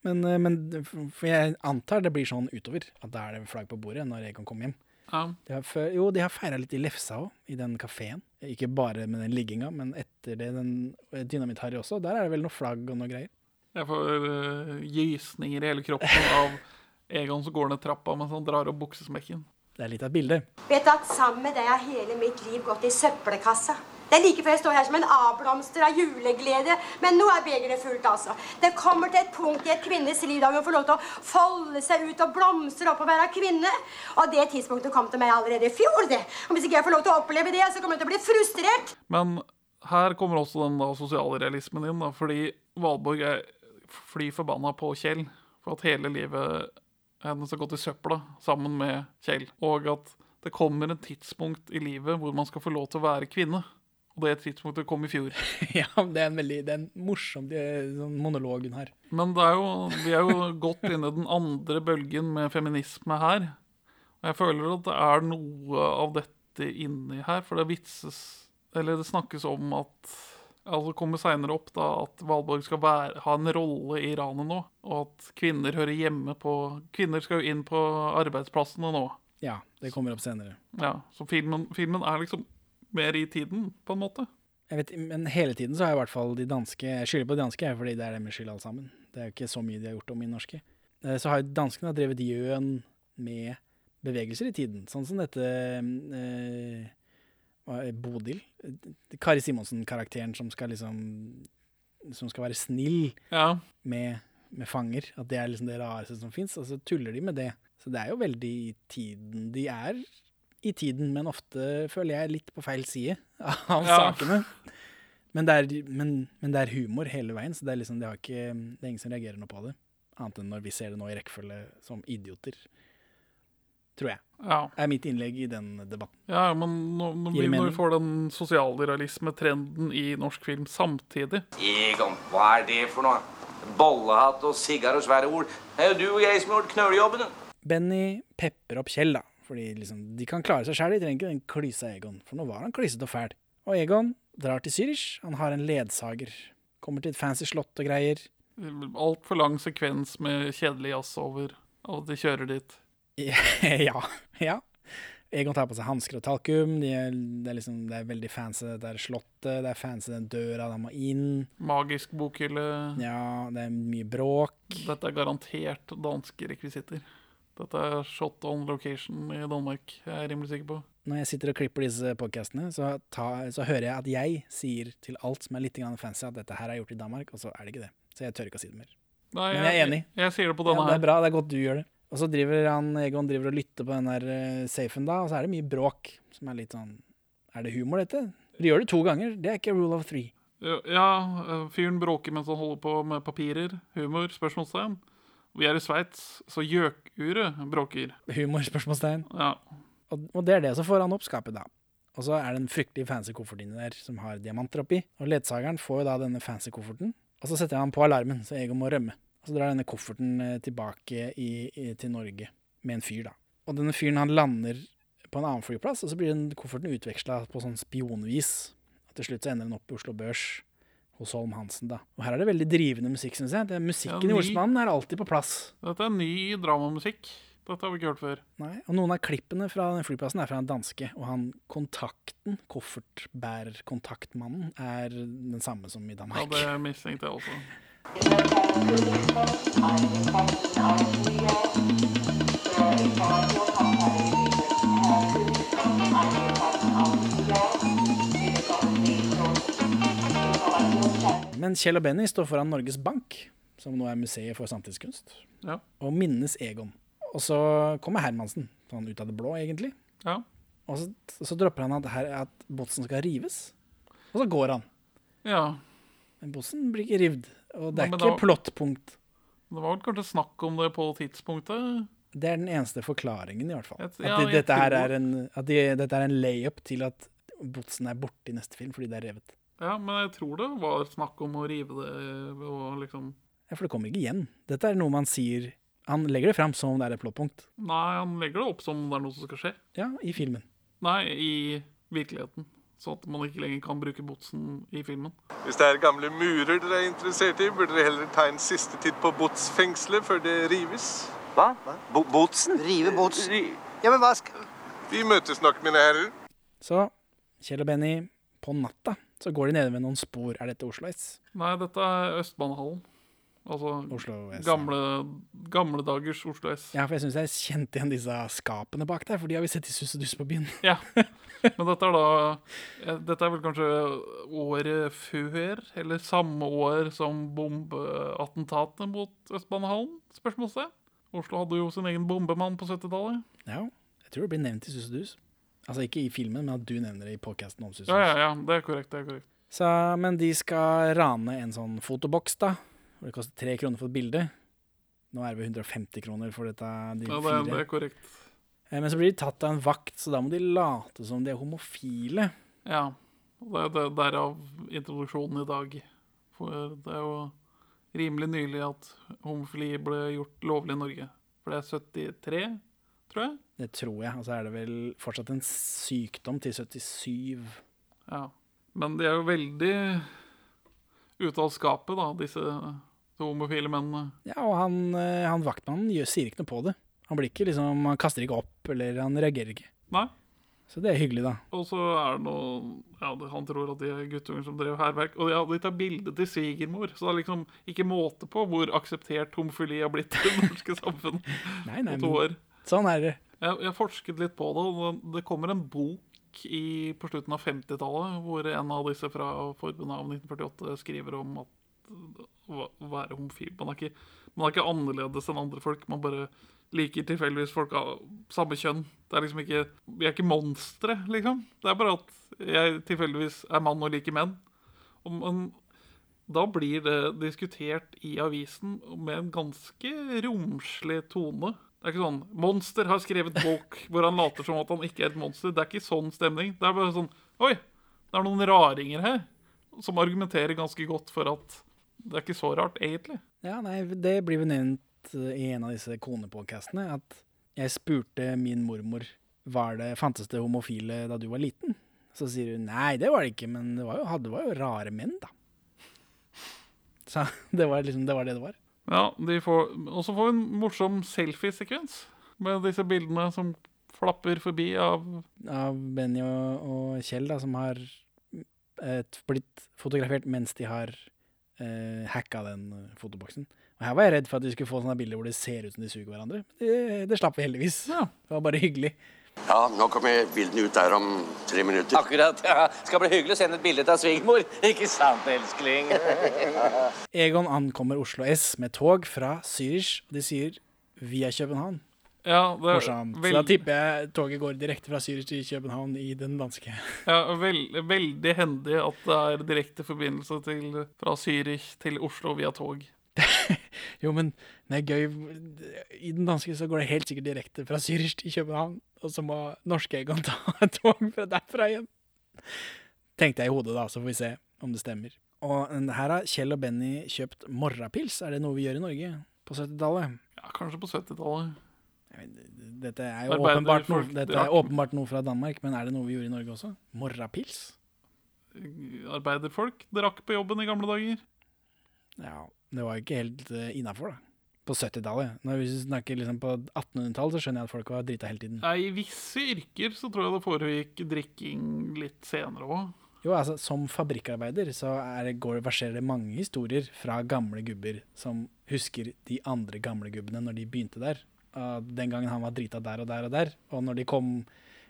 Men, eh, men For jeg antar det blir sånn utover, at da er det flagg på bordet når Egon kommer hjem. Ja. De har, jo, de har feira litt i Lefsa òg, i den kafeen. Ikke bare med den ligginga, men etter det den Dynamitt-Harry også. Der er det vel noe flagg og noe greier. Jeg får uh, gysninger i hele kroppen av Egon som går ned trappa mens han drar opp buksesmekken. Det er litt av et bilde. Vet du at sammen med deg har hele mitt liv gått i søppelkassa. Det er like før jeg står her som en avblomster av juleglede, men nå er begeret fullt, altså. Det kommer til et punkt i et kvinnes liv da hun får lov til å folde seg ut og blomstre opp og være kvinne. Og det tidspunktet kom til meg allerede i fjor, det. Og hvis ikke jeg får lov til å oppleve det, så kommer jeg til å bli frustrert. Men her kommer også den da sosialrealismen inn, da, fordi Valborg er fly forbanna på Kjell for at hele livet hennes har gått i søpla sammen med Kjell, og at det kommer et tidspunkt i livet hvor man skal få lov til å være kvinne. Og det tidspunktet kom i fjor. ja, det er en veldig det er en morsom det- sånn monolog hun har. Men er jo, vi er jo godt inne i den andre bølgen med feminisme her. Og jeg føler at det er noe av dette inni her, for det vitses Eller det snakkes om at Altså kommer seinere opp da at Valborg skal være, ha en rolle i ranet nå, og at kvinner hører hjemme på Kvinner skal jo inn på arbeidsplassene nå. Ja, det kommer opp senere. Ja, Så filmen, filmen er liksom mer i tiden, på en måte. Jeg vet, men hele tiden så har jeg i hvert fall de danske Jeg skylder på de danske, jeg, fordi det er deres skyld alle sammen. Det er jo ikke så mye de har gjort om i norske. Eh, Så har jo danskene drevet gjøn med bevegelser i tiden, sånn som dette eh, Bodil. Eh, Kari Simonsen-karakteren som skal liksom Som skal være snill Ja. med, med fanger. At det er liksom det rareste som fins, og så tuller de med det. Så det er jo veldig i tiden. De er i tiden, men ofte føler jeg litt på feil side av Ja. sakene. Men det, er, men, men det er humor hele veien, så det er, liksom, det, har ikke, det er ingen som reagerer noe på det. Annet enn når vi ser det nå i rekkefølge som idioter. Tror jeg. Ja. Er mitt innlegg i den debatten. Ja, men når, når, vi, når vi får den sosialrealisme-trenden i norsk film samtidig Egon, hva er det for noe? Bollehatt og sigar og svære ord. Det er jo du og jeg som har gjort knøljobben. Benny pepper opp Kjell, da. Fordi liksom, de kan klare seg sjøl, de trenger ikke den klysa Egon. For nå var han klysete og fæl. Og Egon drar til Zürich. Han har en ledsager. Kommer til et fancy slott og greier. Altfor lang sekvens med kjedelig jazz over, og de kjører dit. ja. ja. Egon tar på seg hansker og talkum. De er, det, er liksom, det er veldig fancy det der slottet. Det er fancy den døra de må inn. Magisk bokhylle. Ja, det er mye bråk. Dette er garantert danske rekvisitter. Dette er shot on location i Danmark, jeg er rimelig sikker på. Når jeg sitter og klipper disse podcastene, så, så hører jeg at jeg sier til alt som er litt fancy, at dette her er gjort i Danmark, og så er det ikke det. Så jeg tør ikke å si det mer. Nei, Men jeg er enig. Jeg, jeg sier det på Ja, her. det er bra, det er godt du gjør det. Og så driver han, Egon driver og lytter på den der eh, safen da, og så er det mye bråk, som er litt sånn Er det humor, dette? De gjør det to ganger, det er ikke rule of three. Ja, ja, eh, fyren bråker mens han holder på med papirer. Humor? Spørsmålstegn. Vi er i Sveits, så gjøkuret bråker. Humor, spørsmålstegn. Ja. Og, og det er det, som får han opp skapet da. Og så er det en fryktelig fancy koffert inni der som har diamanter oppi. Og ledsageren får jo da denne fancy kofferten, og så setter han på alarmen, så Egon må rømme. Og så drar denne kofferten eh, tilbake i, i, til Norge med en fyr, da. Og denne fyren han lander på en annen flyplass, og så blir den kofferten utveksla på sånn spionvis. Og til slutt så ender den opp i Oslo Børs hos Holm Hansen. da. Og her er det veldig drivende musikk, syns jeg. Det, musikken Ja, i Olsmannen er alltid på plass. Dette er ny dramamusikk. Dette har vi ikke hørt før. Nei, og Noen av klippene fra den flyplassen er fra en danske, og han kontakten, koffertbærerkontaktmannen, er den samme som i Danmark. Ja, det mistenkte jeg også. Men Kjell og Benny står foran Norges Bank, som nå er museet for samtidskunst, Ja. og minnes Egon. Og så kommer Hermansen, sånn ut av det blå, egentlig. Ja. Og så, så dropper han at, her, at Botsen skal rives. Og så går han. ja. Men Botsen blir ikke rivd. Og det er men ikke var, plottpunkt. Det var vel kanskje snakk om det på tidspunktet. Det er den eneste forklaringen, i hvert fall. Et- At, de, dette, her er en, at de, dette er en layup til at Botsen er borte i neste film fordi det er revet. Ja, men jeg tror det var snakk om å rive det og liksom Ja, For det kommer ikke igjen. Dette er noe man sier Han legger det fram som om det er et plottpunkt. Nei, han legger det opp som om det er noe som skal skje. Ja, i filmen. Nei, i virkeligheten. Så at man ikke lenger kan bruke botsen i filmen. Hvis det er gamle murer dere er interessert i, burde dere heller ta en siste titt på Botsfengselet før det rives. Hva? Bo Botsen? Rive Botsen? Ja, men hva skal Vi møtes nok, mine herrer. Så Kjell og Benny, på natta så går de nede ved noen spor. Er dette Oslo S? Nei, dette er Østbanehallen. Altså Oslo S, gamle, gamle dagers Oslo S. Ja, for jeg syns jeg kjente igjen disse skapene bak der, for de har vi sett i Sus og Dus på byen. Ja. Men dette er da eh, Dette er vel kanskje året før, eller samme år som bombeattentatene mot Østbanehallen? Spørsmålstegn. Oslo hadde jo sin egen bombemann på 70-tallet. Ja, jeg tror det blir nevnt i Sus og Dus. Altså ikke i filmen, men at du nevner det i podkasten om Ja, ja, ja, det er korrekt. det er korrekt. Så, men de skal rane en sånn fotoboks, da. Hvor det koster tre kroner for et bilde. Nå er det vel 150 kroner for dette, de Ja, det, det er korrekt. Eh, Men så blir de tatt av en vakt, så da må de late som de er homofile. Ja. Det er det, derav introduksjonen i dag. For det er jo rimelig nylig at homofili ble gjort lovlig i Norge. For det er 73, tror jeg. Det tror jeg. Og så er det vel fortsatt en sykdom til 77. Ja. Men de er jo veldig ute av skapet, da, disse homofile mennene. Ja, og han, eh, han vaktmannen gjør, sier ikke noe på det. Han blir ikke liksom, han kaster ikke opp, eller han reagerer ikke. Nei. Så det er hyggelig, da. Og så er det noe ja, Han tror at de er guttunger som drev hærverk. Og ja, de tar bilde til svigermor, så det er liksom ikke måte på hvor akseptert homofili har blitt i det norske samfunnet Nei, nei, på to men år. sånn er det. Jeg, jeg forsket litt på det, og det- kommer en bok i, på slutten av 50-tallet hvor en av disse fra forbundet av 1948 skriver om at å være homofil man er, ikke, man er ikke annerledes enn andre folk. Man bare liker tilfeldigvis folk av samme kjønn. Det er liksom ikke, Vi er ikke monstre, liksom. Det er bare at jeg tilfeldigvis er mann og liker menn. Og, men da blir det diskutert i avisen med en ganske romslig tone. Det er ikke sånn 'Monster har skrevet bok hvor han later som at han ikke er et monster'. Det er ikke sånn stemning. Det er bare sånn 'Oi, det er noen raringer her', som argumenterer ganske godt for at det er ikke så rart, egentlig. Ja, nei, det blir vel nevnt eh, i en av disse konepodkastene at jeg spurte min mormor var det, fantes det homofile da du var liten. Så sier hun nei, det var det ikke, men det var jo, det var jo rare menn, da. Så det var liksom det var det det var. Ja, Og så får vi en morsom selfiesekvens med disse bildene som flapper forbi av Av Benny og, og Kjell, da, som har et, blitt fotografert mens de har eh, hacka den eh, fotoboksen. Og her var jeg redd for at de skulle få sånne bilder hvor det ser ut som de suger hverandre. Det, det slapp vi heldigvis. Det var bare hyggelig. Ja, nå kommer bildene ut der om tre minutter. Akkurat. ja. Skal bli hyggelig å sende et bilde av svigermor. Ikke sant, elskling? Egon ankommer Oslo S med tog fra Zürich, og de sier via København. Ja, det er Morsomt. Så da tipper jeg toget går direkte fra Zürich til København i den danske. Ja, veld, veldig hendig at det er direkte forbindelse til, fra Zürich til Oslo via tog. Jo, men det er gøy. I den danske så går det helt sikkert direkte fra Zürich til København, og så må norske Egon ta et tog fra derfra igjen. Tenkte jeg i hodet, da, så får vi se om det stemmer. Og her har Kjell og Benny kjøpt morrapils. Er det noe vi gjør i Norge på 70-tallet? Ja, kanskje på 70-tallet. Dette er jo åpenbart noe, dette er åpenbart noe fra Danmark, men er det noe vi gjorde i Norge også? Morrapils? Arbeiderfolk drakk på jobben i gamle dager. Ja, det var ikke helt uh, innafor, da. På 70-tallet. Når vi snakker liksom på 1800-tallet, så skjønner jeg at folk var drita hele tiden. Nei, I visse yrker så tror jeg det foregikk drikking litt senere òg. Jo, altså, som fabrikkarbeider så er det, går, verserer det mange historier fra gamle gubber som husker de andre gamle gubbene når de begynte der. Uh, den gangen han var drita der og der og der. Og når de kom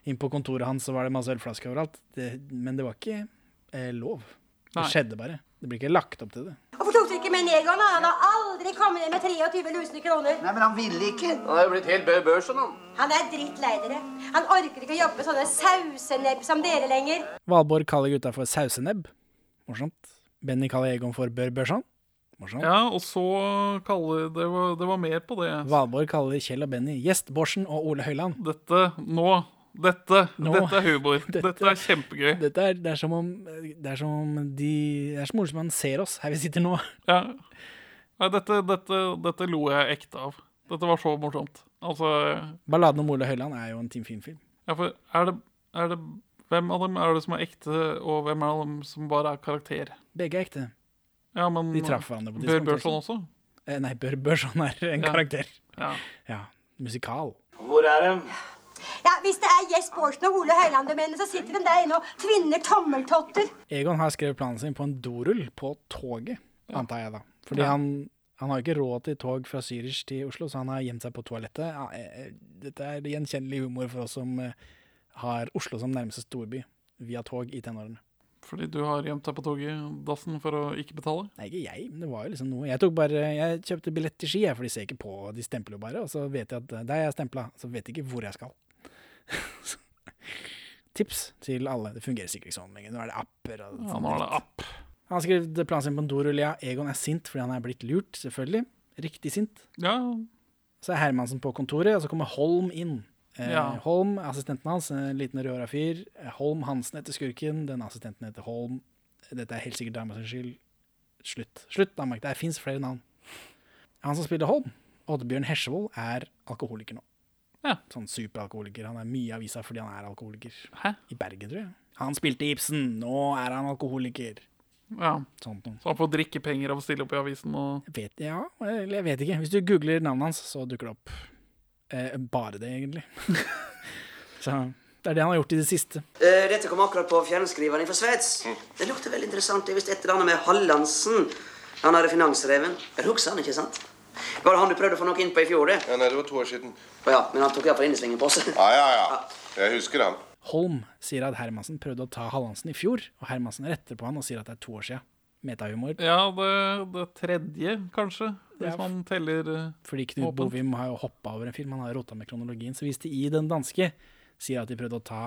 inn på kontoret hans, så var det masse ølflasker overalt. Det, men det var ikke eh, lov. Det skjedde bare. Det blir ikke lagt opp til det. Hvorfor tok du ikke med Egon? Han har aldri kommet ned med 23 lusne kroner. Nei, men han ville ikke. Han er jo blitt helt bø- børsen, han. Han er drittlei dere. Han orker ikke å jobbe med sånne sausenebb som dere lenger. Valborg kaller gutta for sausenebb. Morsomt. Benny kaller Egon for Bør Børson. Morsomt. Ja, og så kaller det var, det var mer på det. Valborg kaller Kjell og Benny Gjestborsen og Ole Høiland. Dette nå Dette, Nå. dette er humor. Dette, er kjempegøy. Dette er, det er som om Det er som om de Det er som om man ser oss her vi sitter nå. Ja. Nei, dette, dette, dette lo jeg ekte av. Dette var så morsomt. Altså Balladen om Ole Høiland er jo en Team Film-film. ja, for er det, er det Hvem av dem er det som er ekte, og hvem av dem som bare er karakter? Begge er ekte. Ja, men De traff hverandre på Bør Børson også? Eh, nei, Bør Børson er en Ja. karakter. Ja. Ja. Musikal. Hvor er de? Ja, Hvis det er Jess Borsen og Ole Høiland du mener, så sitter de der inne og tvinner tommeltotter. Egon har skrevet planen sin på en dorull på toget, antar jeg da. Fordi Ja. han, han har ikke råd til tog fra Zürich til Oslo, så han har gjemt seg på toalettet. Ja, eh, dette er gjenkjennelig humor for oss som eh, har Oslo som nærmeste storby via tog i tenårene. Fordi du har gjemt deg på toget, dassen, for å ikke betale? Nei, ikke jeg, men det var jo liksom noe. Jeg tok bare, jeg kjøpte billett til Ski, for de ser ikke på, de stempler jo bare, og så vet jeg at eh, der er jeg stempla, så vet jeg ikke hvor jeg skal. Tips til alle, det fungerer sikkert ikke sånn lenger, nå er det apper og Ja, sånn nå er det app. Han har skrevet planen sin på en dorull. Egon er sint fordi han er blitt lurt, selvfølgelig. Riktig sint. Ja. Så er Hermansen på kontoret, og så kommer Holm inn. Eh, Ja. Holm, assistenten hans, en liten rødhåra fyr. Eh, Holm Hansen heter skurken, den assistenten heter Holm. Dette er helt sikkert dama skyld. Slutt. Slutt, Danmark. Det fins flere navn. Han som spiller Holm, Oddbjørn Hesjevold, er alkoholiker nå. Ja. Sånn superalkoholiker. Han er mye i avisa fordi han er alkoholiker. Hæ? I Bergen, tror jeg. Han spilte Ibsen, nå er han alkoholiker. Ja. Sånt noe. Så han får drikkepenger av å stille opp i avisen og Jeg vet, ja, eller jeg vet ikke. Hvis du googler navnet hans, så dukker det opp. Eh, bare det, egentlig. så det er det han har gjort i det siste. Uh, Dette kom akkurat på fjernskriveren fra Sveits. Det lukter veldig interessant. Det er visst et eller annet med Hallandsen. Han hadde finansreven. Er det husker han, ikke sant? Var det han du prøvde å få noe inn på i fjor, det? Ja, nei, det var to år siden. Ja, men han tok iallfall innesvingen på oss. Ja, ja, ja. Jeg husker han. Holm sier at Hermansen prøvde å ta Hallandsen i fjor, og Hermansen retter på han og sier at det er to år siden. Metahumor. Ja, det, det tredje, kanskje, hvis Ja. man teller uh, Fordi Knut åpent. Bovim har jo hoppa over en film, han har rota med kronologien. Så hvis de i den danske sier at de prøvde å ta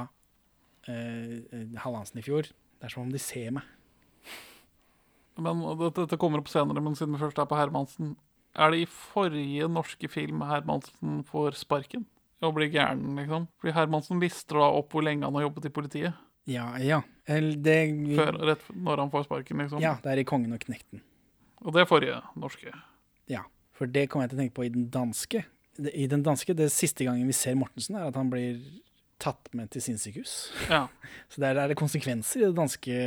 eh, eh, Hallandsen i fjor, det er som om de ser meg. Men dette kommer opp senere, men siden vi først er på Hermansen Er det i forrige norske film Hermansen får sparken? Og blir gæren, liksom? Fordi Hermansen lister da opp hvor lenge han har jobbet i politiet. Ja, ja. Det, Før, rett når han får sparken, liksom. ja, det er i Kongen og Knekten. Og det er forrige norske. Ja, for det kommer jeg til å tenke på i den danske. I den danske, det siste gangen vi ser Mortensen, er at han blir tatt med til sinnssykehus. Ja. Så der er det konsekvenser i det danske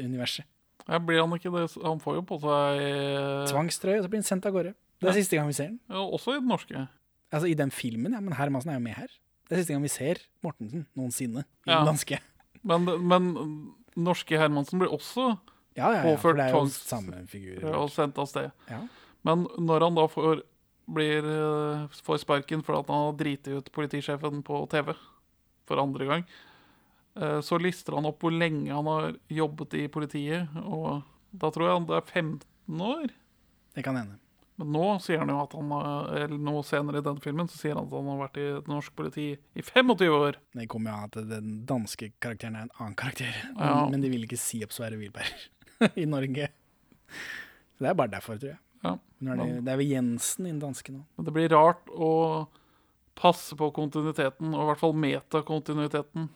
universet. Ja, blir han ikke det? Han får jo på seg Tvangstrøye, og så blir han sendt av gårde. Det er Ja. siste gang vi ser den. Ja, også i den norske. Altså i den filmen, ja, men Hermansen er jo med her. Det er siste gang vi ser Mortensen noensinne i Ja. den danske. Men, men norske Hermansen blir også Ja, ja, ja, påført figur. og sendt av sted. Ja. Men når han da får, blir, eh, får sparken for at han har driti ut politisjefen på TV for andre gang, så lister han opp hvor lenge han har jobbet i politiet, og da tror jeg han det er 15 år. Det kan hende. Men nå sier han jo at han eller nå senere i den filmen så sier han at han har vært i norsk politi i 25 år. Det kommer jo av at den danske karakteren er en annen karakter. Ja. Men de vil ikke si opp Sverre Wilberg i Norge. Så det er bare derfor, tror jeg. Ja, men, det, det er vel Jensen i den danske nå. Men det blir rart å passe på kontinuiteten, og i hvert fall metakontinuiteten,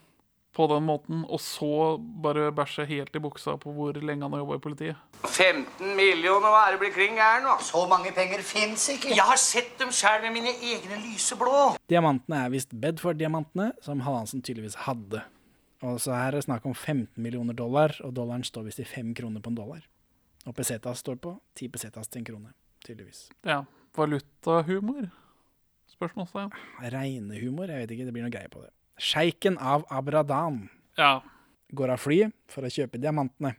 på den måten, og så bare bæsje helt i buksa på hvor lenge han har jobba i politiet. 15 millioner, hva er det blir kring gæren nå? Så mange penger fins ikke. Jeg har sett dem sjøl med mine egne lyseblå. Diamantene er visst Bedford-diamantene, som Hallandsen tydeligvis hadde. Og så her er det snakk om 15 millioner dollar, og dollaren står visst i fem kroner på en dollar. Og pesetas står på 10 pesetas til en krone, tydeligvis. Ja. Valutahumor? Spørsmålstegn. Regnehumor, jeg vet ikke, det blir noe greie på det. Sjeiken av Abradan Ja. går av flyet for å kjøpe diamantene.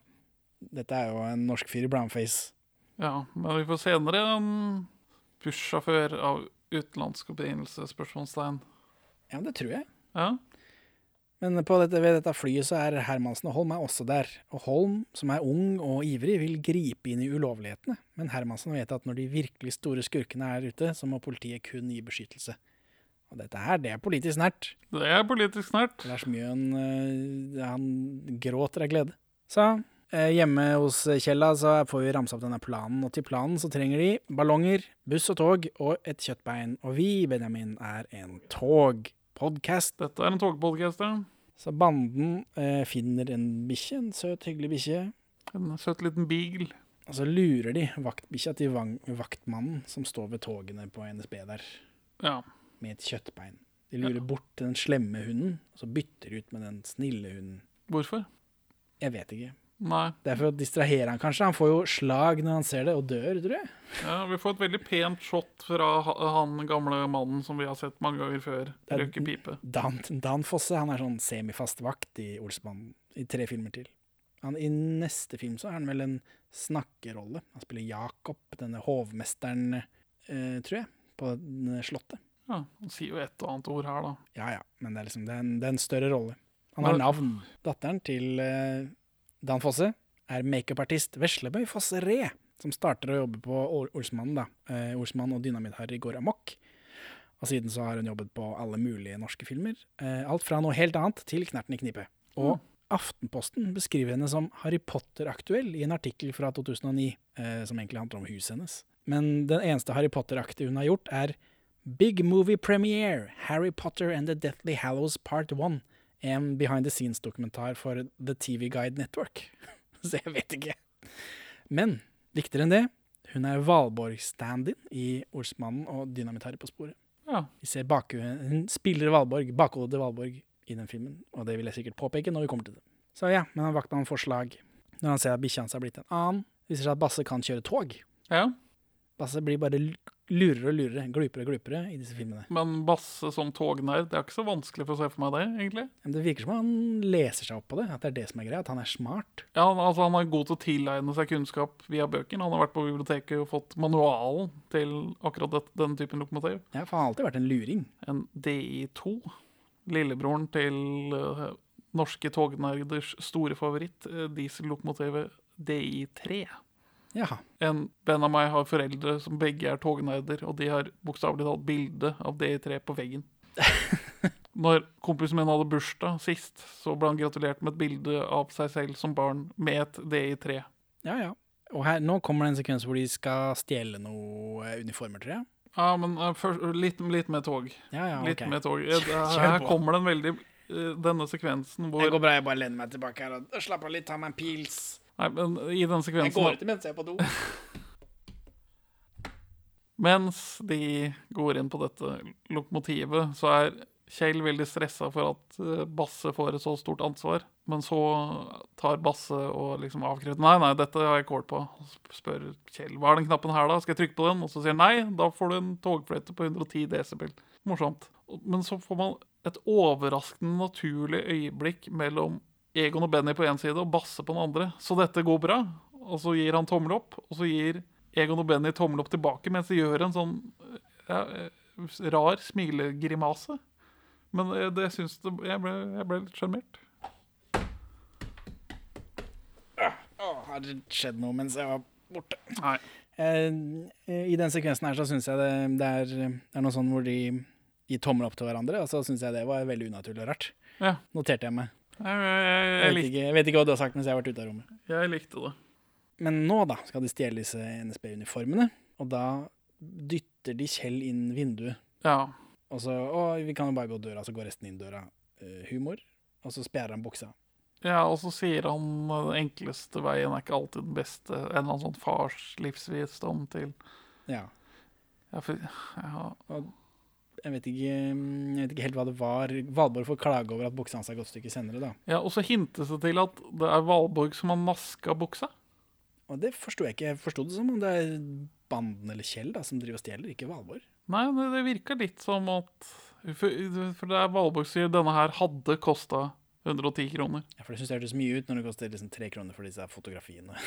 Dette er jo en norsk fyr i brownface. ja. Men vi får senere en bussjåfør av utenlandsk opprinnelse? Spørsmålstegn. Ja, men det tror jeg. Ja. Men på dette, ved dette flyet så er Hermansen og Holm er også der. Og Holm, som er ung og ivrig, vil gripe inn i ulovlighetene. Men Hermansen vet at når de virkelig store skurkene er ute, så må politiet kun gi beskyttelse. Og dette her, det er politisk nært. Det er politisk nært. Lars Mjøen, eh, han gråter av glede. Så eh, hjemme hos Kjella så får vi ramse opp denne planen, og til planen så trenger de ballonger, buss og tog og et kjøttbein. Og vi, Benjamin, er en togpodcast. Dette er en togpodcast, ja. Så banden eh, finner en bikkje, en søt, hyggelig bikkje. En søt liten beagle. Og så lurer de vaktbikkja til vaktmannen som står ved togene på NSB der, Ja. Med et kjøttbein. De lurer bort den slemme hunden, og så bytter de ut med den snille hunden. Hvorfor? Jeg vet ikke. Nei. Det er for å distrahere han kanskje. Han får jo slag når han ser det, og dør, tror jeg. Ja, Vi får et veldig pent shot fra han gamle mannen som vi har sett mange ganger før. Røyke pipe. Dan, Dan Fosse han er sånn semifast vakt i Olsmannen i tre filmer til. Han, I neste film så har han vel en snakkerolle. Han spiller Jakob, denne hovmesteren, eh, tror jeg, på slottet. Ja, Han sier jo et og annet ord her, da. Ja ja, men det er liksom, det er en, det er en større rolle. Han har navn. Datteren til eh, Dan Fosse er makeupartist Veslebøy Fosse Re, som starter å jobbe på Ol- Olsmannen. da. Eh, Olsmann og Dynamitt-Harry går amok. Og siden så har hun jobbet på alle mulige norske filmer. Eh, alt fra noe helt annet til Knerten i knipe. Og Aftenposten beskriver henne som Harry Potter-aktuell i en artikkel fra 2009, eh, som egentlig handler om huset hennes. Men den eneste Harry Potter-aktige hun har gjort, er Big Movie Premiere, Harry Potter and the Deathly Hallows Part 1. En behind the scenes-dokumentar for The TV Guide Network. Så jeg vet ikke. Men viktigere enn det, hun er Valborg-stand-in i Olsmannen og Dynamitt-Harry på sporet. Ja. Vi ser bak, hun spiller Valborg, bakhodet til Valborg i den filmen, og det vil jeg sikkert påpeke når vi kommer til det. Så ja, men han vakta noen forslag når han ser at bikkja hans har blitt en annen. Viser seg at Basse kan kjøre tog. Ja. Basse blir bare lurere og lurere, glupere og glupere i disse filmene. Men Basse som tognerd, det er ikke så vanskelig for å se for meg det, egentlig. Men det virker som han leser seg opp på det, at det er det som er greia, at han er smart. Ja, altså Han er god til å tilegne seg kunnskap via bøkene. Han har vært på biblioteket og fått manualen til akkurat det, denne typen lokomotiv. Ja, for han har alltid vært en luring. En DI2. Lillebroren til uh, norske tognerders store favoritt, uh, diesellokomotivet DI3. Jaha. En venn av meg har foreldre som begge er tognerder, og de har bokstavelig talt bilde av DI3 på veggen. Når kompisen min hadde bursdag sist, så ble han gratulert med et bilde av seg selv som barn med et DI3. Ja, ja. Og her, nå kommer det en sekvens hvor de skal stjele noe eh, uniformer, tror jeg. Ja, men uh, først, litt, litt med tog. Ja, ja, Litt okay. med tog. Her, Her kommer den veldig uh, Denne sekvensen hvor Det går bra, jeg bare lener meg tilbake her og slapper av litt, tar meg en pils. Nei, men i den sekvensen Jeg går ikke mens jeg er på do. Mens de går inn på dette lokomotivet, så er Kjell veldig stressa for at eh, Basse får et så stort ansvar. Men så tar Basse og liksom avkrefter Nei, nei, dette har jeg kål på. Spør Kjell hva er den knappen her, da? Skal jeg trykke på den? Og så sier han nei, da får du en togfløyte på 110 desibel. Morsomt. Men så får man et overraskende naturlig øyeblikk mellom Egon og Benny på én side og Basse på den andre. Så dette går bra. Og så gir han tommel opp, og så gir Egon og Benny tommel opp tilbake mens de gjør en sånn ja, eh, rar smilegrimase. Men eh, det syns det, jeg, ble, jeg ble litt sjarmert. Oh, har det skjedd noe mens jeg var borte? Nei. Eh, I den sekvensen her så syns jeg det, det, er, det er noe sånn hvor de gir tommel opp til hverandre, og så syns jeg det var veldig unaturlig og rart. Ja. Noterte jeg meg. Jeg, jeg, jeg, vet, ikke, jeg vet ikke hva du har sagt mens jeg har vært ute av rommet. jeg likte det. Men nå da skal de stjele disse NSB-uniformene, og da dytter de Kjell inn vinduet. Ja. Og så Å, vi kan jo bare gå døra, så går resten inn døra. Uh, humor. og så spjærer han buksa. Ja, og så sier han uh, den enkleste veien er ikke alltid den beste. En eller annen sånn fars livsvisdom til Ja. Ja, for, ja. Og jeg vet, ikke, jeg vet ikke helt hva det var. Valborg får klage over at buksa hans er gått stykke senere, da. ja, og så hintes det til at det er Valborg som har naska buksa. Og det forsto jeg ikke. Jeg forsto det som om det er Banden eller Kjell da, som driver og stjeler, ikke Valborg. Nei, det, det virka litt som at For, for det er Valborg som sier denne her hadde kosta 110 kroner. Ja, for det syns jeg hørtes mye ut når det koster liksom tre kroner for disse fotografiene.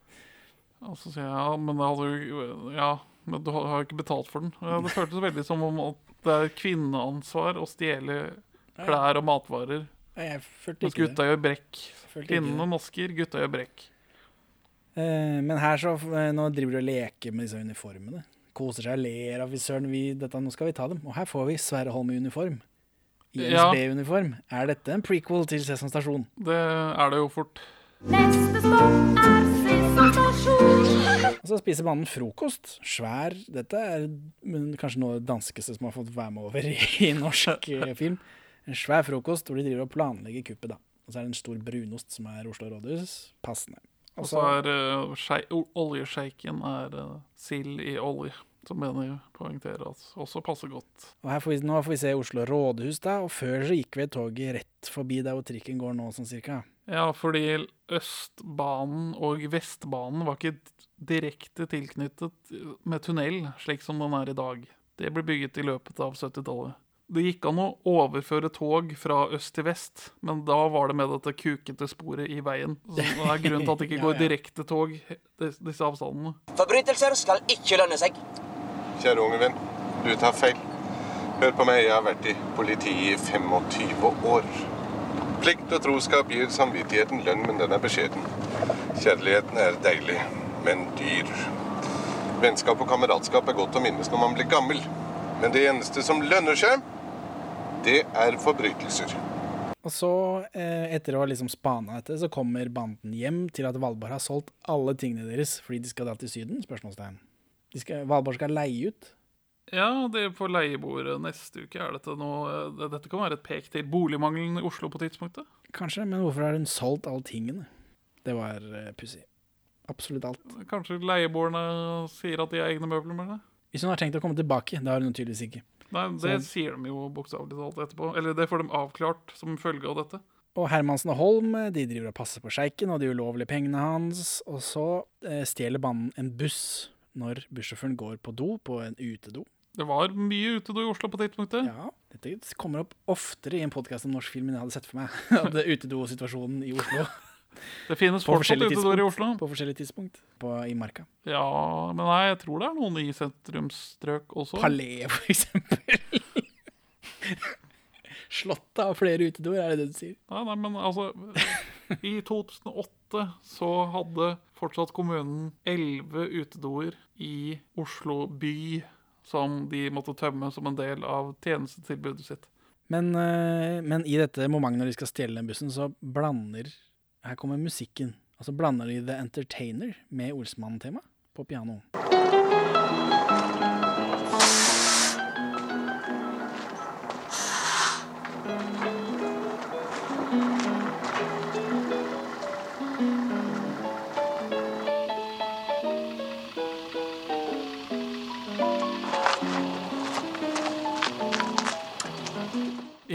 Og så sier jeg ja, men det hadde jo Ja, men du har jo ikke betalt for den. Det føltes veldig som om at det er kvinneansvar å stjele klær og matvarer. Nei, jeg følte Mens ikke gutta det. gjør brekk. Kvinnene masker, gutta gjør brekk. Eh, men her så eh, Nå driver du og leker med disse uniformene. Koser seg og ler av. Vi, dette, nå skal vi ta dem. Og her får vi Sverre Holm i uniform. ISB i Ja. Er dette en prequel til Sesam Stasjon? Det er det jo fort. Neste stopp er. Og så spiser mannen frokost. Svær. Dette er kanskje noe av det danskeste som har fått være med over i, norsk eh, film. En svær frokost hvor de driver og planlegger kuppet, da. Og så er det en stor brunost som er Oslo rådhus. Passende. Og så er uh, skei- er uh, sild i olje, som mener poengterer at også passer godt. Og her får vi, nå får vi se Oslo rådhus, da. Og før så gikk vi toget rett forbi der hvor trikken går nå, sånn cirka. Ja, fordi Østbanen og Vestbanen var ikke direkte tilknyttet med tunnel, slik som den er i dag. Det ble bygget i løpet av 70-tallet. Det gikk an å overføre tog fra øst til vest, men da var det med dette kukete sporet i veien. Så det er grunnen til at det ikke går direkte tog disse avstandene. Forbrytelser skal ikke lønne seg. Kjære unge venn, du tar feil. Hør på meg, jeg har vært i politiet i 25 år. Plikt og troskap gir samvittigheten lønn, men den er beskjeden. Kjærligheten er deilig, men dyr. Vennskap og kameratskap er godt å minnes når man blir gammel. Men det eneste som lønner seg, det er forbrytelser. Og så, eh, etter å ha liksom spana etter, så kommer banden hjem til at Valborg har solgt alle tingene deres fordi de skal dra til Syden? spørsmålstegn. Skal, Valborg skal leie ut. Ja, det på leiebordet neste uke er dette noe Dette kan være et pek til boligmangelen i Oslo på tidspunktet. Kanskje, men hvorfor har hun solgt alle tingene? Det var uh, pussig. Absolutt alt. Kanskje leieboerne sier at de har egne møbler med det? Hvis hun har tenkt å komme tilbake, det har hun tydeligvis ikke. Nei, det Så- sier de jo bokstavelig talt etterpå. Eller det får de avklart som følge av dette. Og Hermansen og Holm de driver og passer på sjeiken og de ulovlige pengene hans. Og så eh, stjeler banden en buss når bussjåføren går på do, på en utedo. Det var mye utedo i Oslo på tidspunktet. Ja, Dette kommer opp oftere i en podkast om norsk film enn jeg hadde sett for meg. Er utedosituasjonen i Oslo. Det finnes fortsatt utedoer i. Oslo. På forskjellige tidspunkt på, i Marka. Ja, men nei, jeg tror det er noen i sentrumsstrøk også. Palais, for eksempel. Slottet har flere utedoer, er det det du sier? Nei, nei, men altså I 2008 så hadde fortsatt kommunen elleve utedoer i Oslo by som de måtte tømme som en del av tjenestetilbudet sitt. Men, eh, men i dette momentet når de skal stjele den bussen, så blander Her kommer musikken. Og så blander de The Entertainer med Olsmann-tema på piano.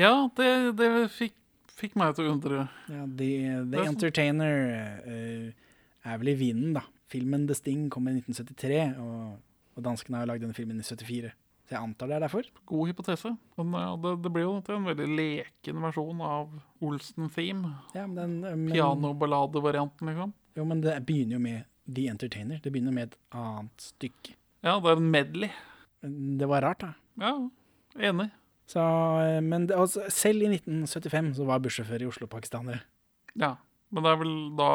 Ja, det, det fikk, fikk meg til å undre. Ja, The, The Entertainer uh, er vel i vinden, da. Filmen The Sting kom i 1973, og, og danskene har lagd denne filmen i 74. Så jeg antar det er derfor. God hypotese. Men ja, det, det blir jo til en veldig leken versjon av Olsen-theme. Ja, men den, eh, Pianoballadevarianten, liksom. Jo, men det begynner jo med The Entertainer. Det begynner med et annet stykke. Ja, det er en medley. Det var rart, da. Ja, enig. Så, eh, men det, altså, selv i 1975 så var bussjåfører i Oslo pakistanere. Ja, men det er vel da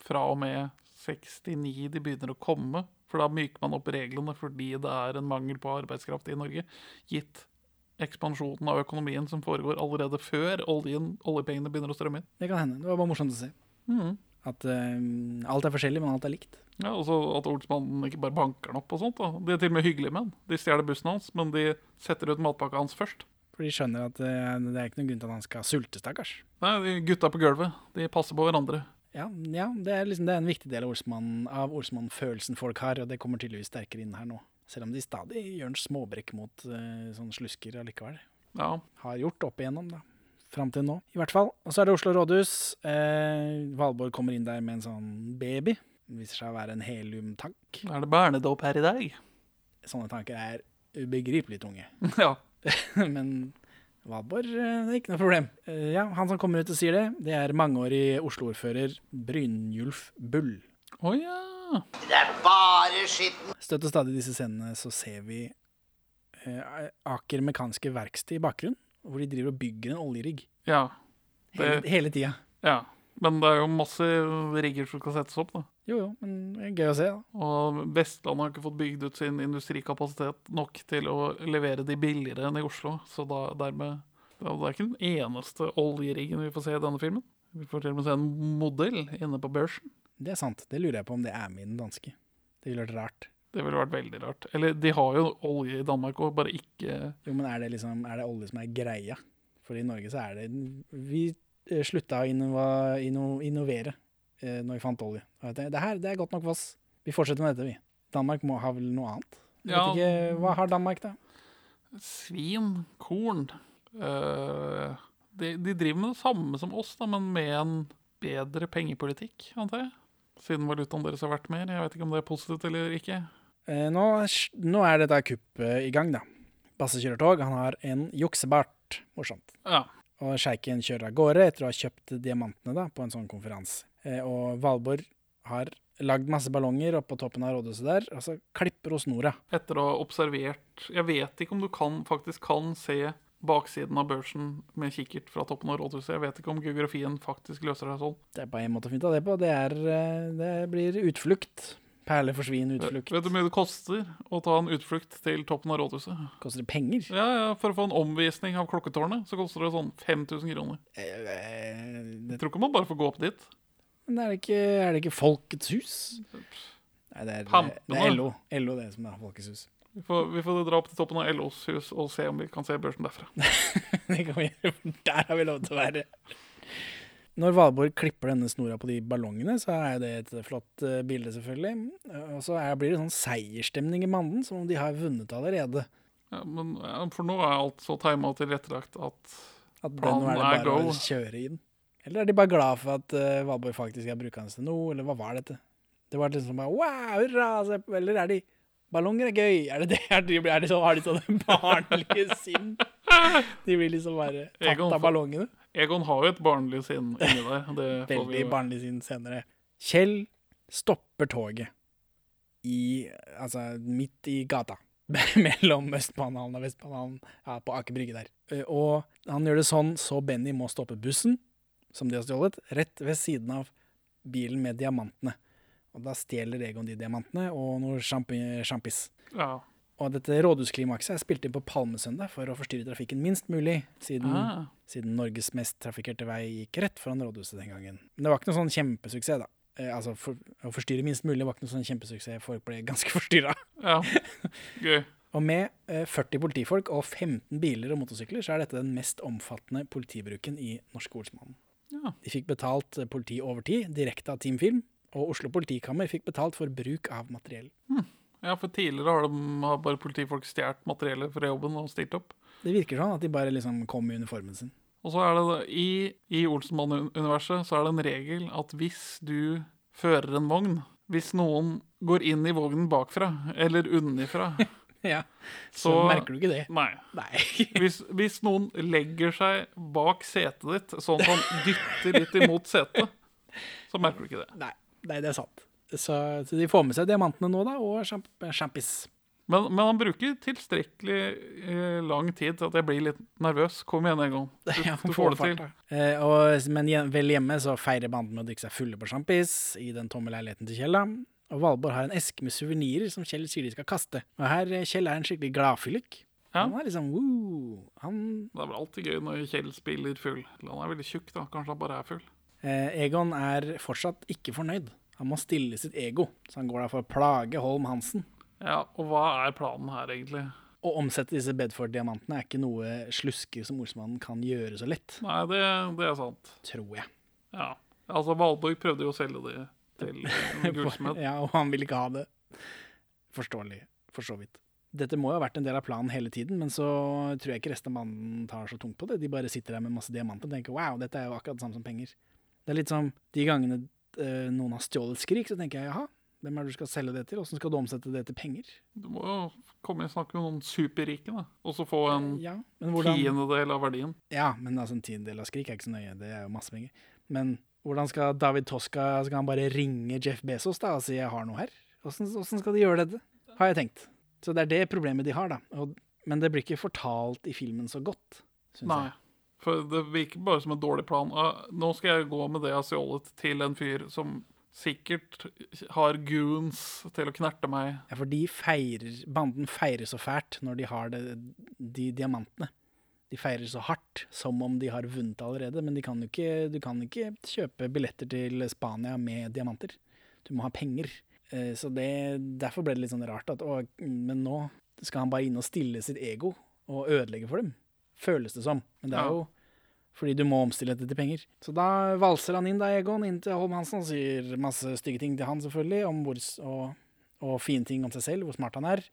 fra og med 69 de begynner å komme. For da myker man opp reglene fordi det er en mangel på arbeidskraft i Norge. Gitt ekspansjonen av økonomien som foregår allerede før oljen, oljepengene begynner å strømme inn. Det kan hende. Det var bare morsomt å se. Mhm. At eh, alt er forskjellig, men alt er likt. Ja, også At ordsmannen ikke bare banker den opp. og sånt da. De er til og med hyggelige menn. De stjeler bussen hans, men de setter ut matpakka hans først. For de skjønner at uh, det er ikke noen grunn til at han skal sulte, stakkars. Nei, de gutta på gulvet. De passer på hverandre. Ja, ja det, er liksom, det er en viktig del av ordsmannfølelsen folk har, og det kommer tydeligvis sterkere inn her nå. Selv om de stadig gjør en småbrekk mot uh, sånne slusker allikevel. Ja. Har gjort opp igjennom, da. Fram til nå, i hvert fall. Og så er det Oslo rådhus. Eh, Valborg kommer inn der med en sånn baby. Det viser seg å være en heliumtank. Er det barnedåp her i dag? Sånne tanker er ubegripelig tunge. Ja. Men Valborg, eh, det er ikke noe problem. Eh, ja, Han som kommer ut og sier det, det er mangeårig Oslo-ordfører Brynjulf Bull. Å ja. Det er bare skitten. Støtt og stadig i disse scenene så ser vi eh, Aker Mekanske Verksted i bakgrunnen, hvor de driver og bygger en oljerigg. Ja. Hele, hele tida. Ja. Men det er jo masse rigger som skal settes opp, da. Jo, jo, men det er gøy å se. da. Og Vestlandet har ikke fått bygd ut sin industrikapasitet nok til å levere de billigere enn i Oslo. Så da, dermed Det er ikke den eneste oljeriggen vi får se i denne filmen. Vi får til og med se en modell inne på børsen. Det er sant. Det lurer jeg på om det er med i den danske. Det ville vært rart. Det ville vært veldig rart. Eller de har jo olje i Danmark òg, bare ikke Jo, men er det liksom, er det olje som er greia? For i Norge så er det Vi eh, slutta å innova, inno, innovere eh, når vi fant olje. Det, det her det er godt nok for oss. Vi fortsetter med dette, vi. Danmark må ha vel noe annet? Jeg Ja. vet ikke, Hva har Danmark, da? Svin, korn Uh, de, de driver med det samme som oss, da, men med en bedre pengepolitikk, antar jeg. Siden valutaen deres har vært mer. Jeg vet ikke om det er positivt eller ikke. Eh, nå, nå er dette kuppet i gang, da. Basse kjører tog. Han har en juksebart. Morsomt. Ja. Og sjeiken kjører av gårde etter å ha kjøpt diamantene da, på en sånn konferanse. Eh, og Valborg har lagd masse ballonger oppå toppen av rådhuset der, og så klipper hun snora. Etter å ha observert Jeg vet ikke om du kan, faktisk kan se baksiden av børsen med kikkert fra toppen av rådhuset. Jeg vet ikke om geografien faktisk løser seg sånn. Det er bare én måte å finne av det på. Det, er, eh, det blir utflukt. Perle forsvinner, utflukt. Vet du hvor mye det koster å ta en utflukt til toppen av rådhuset? Koster det penger? Ja, ja, For å få en omvisning av klokketårnet så koster det sånn 5000 kroner. Jeg tror ikke man bare får gå opp dit. Men er det ikke, er det ikke Folkets hus? Nei, det er, det er LO. LO det som er Folkets hus. Vi får, vi får dra opp til toppen av LOs hus og se om vi kan se børsen derfra. det kan vi gjøre, for der har vi lov til å være. Når Valborg klipper denne snora på de ballongene, så er det et flott eh, bilde, selvfølgelig. Eh, Og så blir det sånn seierstemning i Manden, som om de har vunnet allerede. Ja, men ja, For nå er alt så tima og tilrettelagt at, At planen er det bare å kjøre inn. Eller er de bare glad for at uh, Valborg faktisk er brukende til noe, eller hva var dette? Det var liksom bare wow, hurra! Eller er de Ballonger er gøy! Er det det? Er de, er de så, har de sånne barnlige sinn? De blir liksom bare tatt av ballongene. Egon har jo et barnlig sinn inni. Det får vi Veldig barnlig sinn senere. Kjell stopper toget i Altså midt i gata. Mellom Østbanehallen og Vestbanehallen, ja, på Aker Brygge der. Eh, Og han gjør det sånn så Benny må stoppe bussen, som de har stjålet, rett ved siden av bilen med diamantene. Og da stjeler Egon de diamantene og noe sjampis. Ja. Og dette rådhusklimakset er spilt inn på Palmesøndag for å forstyrre trafikken minst mulig, siden, Ah. siden Norges mest trafikkerte vei gikk rett foran rådhuset den gangen. Men det var ikke noe sånn kjempesuksess, da. Eh, altså, for, Å forstyrre minst mulig var ikke noe sånn kjempesuksess. Folk ble ganske forstyrra. Ja, gøy. Og med eh, 40 politifolk og 15 biler og motorsykler, så er dette den mest omfattende politibruken i Norske Olsmannen. Ja. De fikk betalt politi over tid, direkte av Team Film, og Oslo politikammer fikk betalt for bruk av materiell. Ja, for tidligere har, de, har bare politifolk stjålet materiellet fra jobben og stilt opp. Det virker sånn at de bare liksom kom i uniformen sin. Og så er det i, i Olsenmann-universet så er det en regel at hvis du fører en vogn Hvis noen går inn i vognen bakfra, eller unnifra, Ja, så merker du ikke det. Nei. Nei. hvis, hvis noen legger seg bak setet ditt, sånn at han dytter litt imot setet, så merker du ikke det. Nei, nei det er sant. Så, så de får med seg diamantene nå, da, og sjamp sjampis. Men, men han bruker tilstrekkelig eh, lang tid til at jeg blir litt nervøs. Kom igjen en gang. Du, Ja, du får det til. Eh, og, men vel hjemme så feirer banden med å drikke seg fulle på sjampis i den tomme leiligheten til Kjell. da. Og Valborg har en eske med suvenirer som Kjell sier de skal kaste. Og her eh, Kjell er en skikkelig gladfyllik. Han er liksom woo. Han Det er vel alltid gøy når Kjell spiller full. Eller han er veldig tjukk, da. Kanskje han bare er full. eh, Egon er fortsatt ikke fornøyd. Han må stille sitt ego, så han går der for å plage Holm Hansen. Ja, og hva er planen her, egentlig? Å omsette disse Bedford-diamantene er ikke noe slusker som Olsmannen kan gjøre så lett. Nei, det, det er sant. Tror jeg. Ja. Altså, Valborg prøvde jo å selge de til gullsmed. ja, og han ville ikke ha det. Forståelig, for så vidt. Dette må jo ha vært en del av planen hele tiden, men så tror jeg ikke resten av banden tar så tungt på det. De bare sitter der med masse diamanter og tenker wow, dette er jo akkurat det samme som penger. Det er litt som de gangene eh, noen har stjålet skrik, så tenker jeg jaha, hvem er det du skal selge det til? Åssen skal du omsette det til penger? Du må jo komme i snakk med noen superrike, da. Og så få en Ja, hvordan- tiendedel av verdien. Ja, men altså en tiendedel av skrik er ikke så nøye, det er jo masse penger. Men hvordan skal David Toska Skal han bare ringe Jeff Bezos da og si 'jeg har noe her'? Åssen skal de gjøre dette? Har jeg tenkt. Så det er det problemet de har, da. Og, men det blir ikke fortalt i filmen så godt, syns jeg. For det virker bare som en dårlig plan. Ah, Nå skal jeg gå med det jeg har stjålet, til en fyr som sikkert har goons til å knerte meg. Ja, for de feirer, banden feirer så fælt når de har det, de diamantene. De feirer så hardt, som om de har vunnet allerede. Men kan ikke, du kan ikke kjøpe billetter til Spania med diamanter. Du må ha penger. Eh, Så det, derfor ble det litt sånn rart at å, men nå skal han bare inn og stille sitt ego og ødelegge for dem. Føles det som. Men det er jo fordi du må omstille dette til penger. Så da valser han inn da, Egon, inn til Holm Hansen og sier masse stygge ting til han, selvfølgelig, om hvor, og, og fine ting om seg selv, hvor smart han er.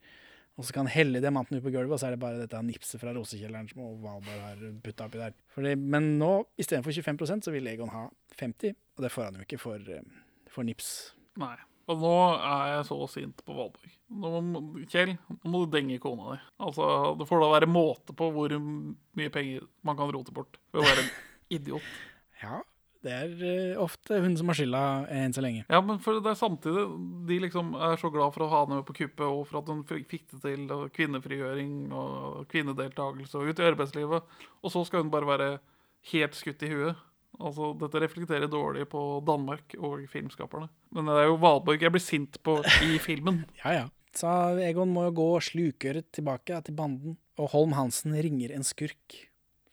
Og så kan han helle diamanten ut på gulvet, og så er det bare dette nipset fra rosekjelleren som Valborg har putta oppi der. Fordi, men nå, istedenfor 25% så vil Egon ha 50 og det får han jo ikke for, eh, for nips. Nei. Og nå er jeg så sint på Valborg. Nå må, Kjell, nå må du denge kona di. Altså, Det får da være måte på hvor mye penger man kan rote bort ved å være en idiot. Ja, det er eh, ofte hun som har skylda enn så lenge. Ja, men for det er samtidig De liksom er så glad for å ha henne med på kuppet, og for at hun fikk det til, og kvinnefrigjøring og kvinnedeltakelse og ut i arbeidslivet. Og så skal hun bare være helt skutt i huet. Altså, Dette reflekterer dårlig på Danmark og filmskaperne. Men det er jo Valborg jeg blir sint på i filmen. Ja, ja. Så Egon må jo gå slukøret tilbake til banden, og Holm Hansen ringer en skurk,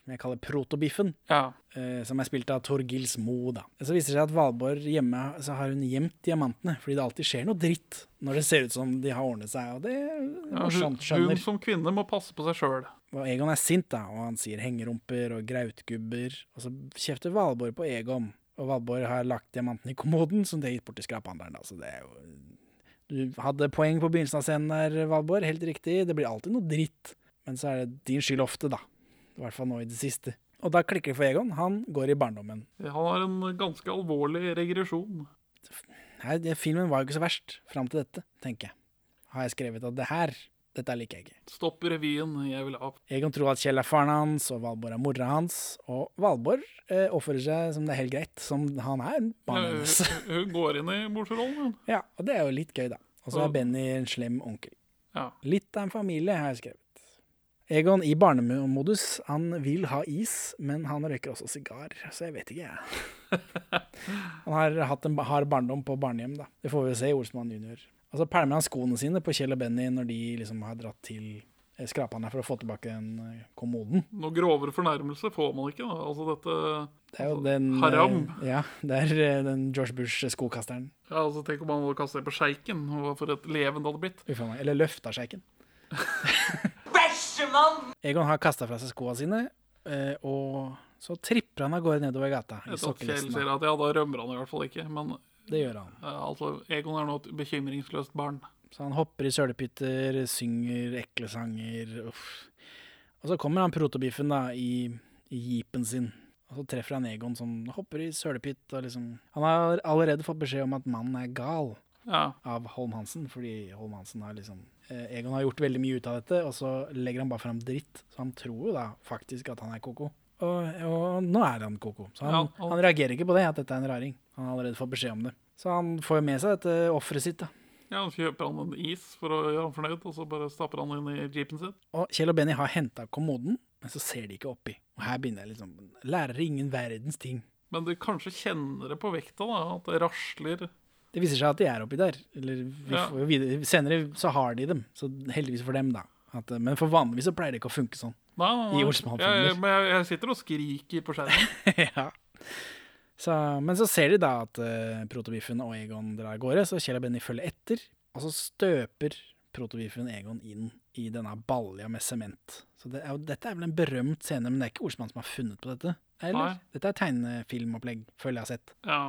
som jeg kaller Protobiffen, Ja. eh, som er spilt av Torgils Mo, da. Så viser det seg at Valborg hjemme så har hun gjemt diamantene, fordi det alltid skjer noe dritt når det ser ut som de har ordnet seg, og det er Ja, hun, morsomt, hun som kvinne må passe på seg sjøl. Og Egon er sint, da, og han sier hengerumper og grautgubber, og så kjefter Valborg på Egon. Og Valborg har lagt diamanten i kommoden, som det er gitt bort til skraphandleren, så det er jo Du hadde poeng på begynnelsen av scenen der, Valborg, helt riktig. Det blir alltid noe dritt, men så er det din skyld ofte, da. I hvert fall nå i det siste. Og da klikker det for Egon. Han går i barndommen. Han har en ganske alvorlig regresjon. Nei, filmen var jo ikke så verst fram til dette, tenker jeg. Har jeg skrevet at det her, dette liker jeg ikke. Stopp revyen, jeg vil ha Egon tror at Kjell er faren hans, og Valborg er mora hans. Og Valborg eh, oppfører seg som det er helt greit, som han er barnet hennes. Hun, hun går inn i morsrollen, hun. Ja, og det er jo litt gøy, da. Og så er Benny en slem onkel. Ja. Litt av en familie, har jeg skrevet. Egon i barnemodus, han vil ha is, men han røyker også sigar, så jeg vet ikke, jeg. Han har hatt en hard barndom på barnehjem, da. Det får vi jo se i Olsmann junior. Og så pælmer han skoene sine på Kjell og Benny når de liksom har dratt til eh, skrapene for å få tilbake den eh, kommoden. Noe grovere fornærmelse får man ikke. da. Altså dette Det er jo den eh, Haram. Ja, det er den George Bush-skokasteren. Ja, altså Tenk om han hadde kastet det på sjeiken. og Hva for et leven det hadde blitt. Uffa meg. Eller løfta sjeiken. Bæsjemann! Egon har kasta fra seg skoa sine, og så tripper han av gårde nedover gata. i Etter at Kjell sokkelesten, sier da. at ja, da rømmer han i Det gjør han. eh, altså, Egon er nå et bekymringsløst barn. Så han hopper i sølepytter, synger ekle sanger. Uff. Og så kommer han protobiffen da, i, i jeepen sin. Og så treffer han Egon som hopper i sølepytt. Og liksom. Han har allerede fått beskjed om at mannen er gal Ja. av Holm Hansen. Fordi Holm Hansen har liksom eh, Egon har gjort veldig mye ut av dette, og så legger han bare fram dritt. Så han tror jo da faktisk at han er koko. Og, og nå er han koko. Så han, Ja, og- han reagerer ikke på det, at dette er en raring. Han har allerede fått beskjed om det. Så han får jo med seg dette offeret sitt, da. Ja, Han kjøper han en is for å gjøre han fornøyd, og så bare stapper han inn i jeepen sin. Og Kjell og Benny har henta kommoden, men så ser de ikke oppi. Og her begynner jeg liksom Lærer ingen verdens ting. Men du kanskje kjenner det på vekta, da, at det rasler. Det viser seg at de er oppi der. Eller vi Ja. får jo videre, senere så har de dem, så heldigvis for dem, da. At, eh, men for vanligvis så pleier det ikke å funke sånn. Nei, nei, nei. I Jeg, filmer. men jeg, jeg sitter og skriker på skjermen. ja. Så, men så ser de da at uh, Protobiffen og Egon drar av gårde, så Kjell og Benny følger etter. Og så støper protobiffen Egon inn i denne balja med sement. Så det er dette er vel en berømt scene, men det er ikke Olsmann som har funnet på dette? Eller? Nei. Dette er tegnefilmopplegg, føler jeg har sett. Ja.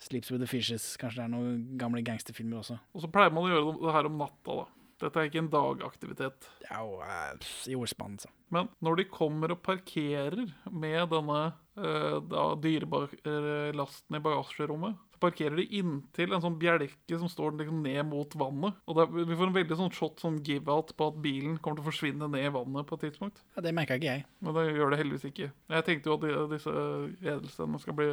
Sleeps with the Fishes, kanskje det er noen gamle gangsterfilmer også. Og så pleier man å gjøre det her om natta, da. Dette er ikke en dagaktivitet. Det er eh, i Olsmann, så. Men når de kommer og parkerer med denne eh, da, i bagasjerommet, så parkerer de inntil en sånn bjelke som står liksom ned mot vannet. Og det, er- vi får en veldig sånn shot, sånn give-out på at bilen kommer til å forsvinne ned i vannet på et tidspunkt. Ja, Det merka ikke jeg. Men det gjør det heldigvis ikke. Jeg tenkte jo at de, disse edelstenene skal bli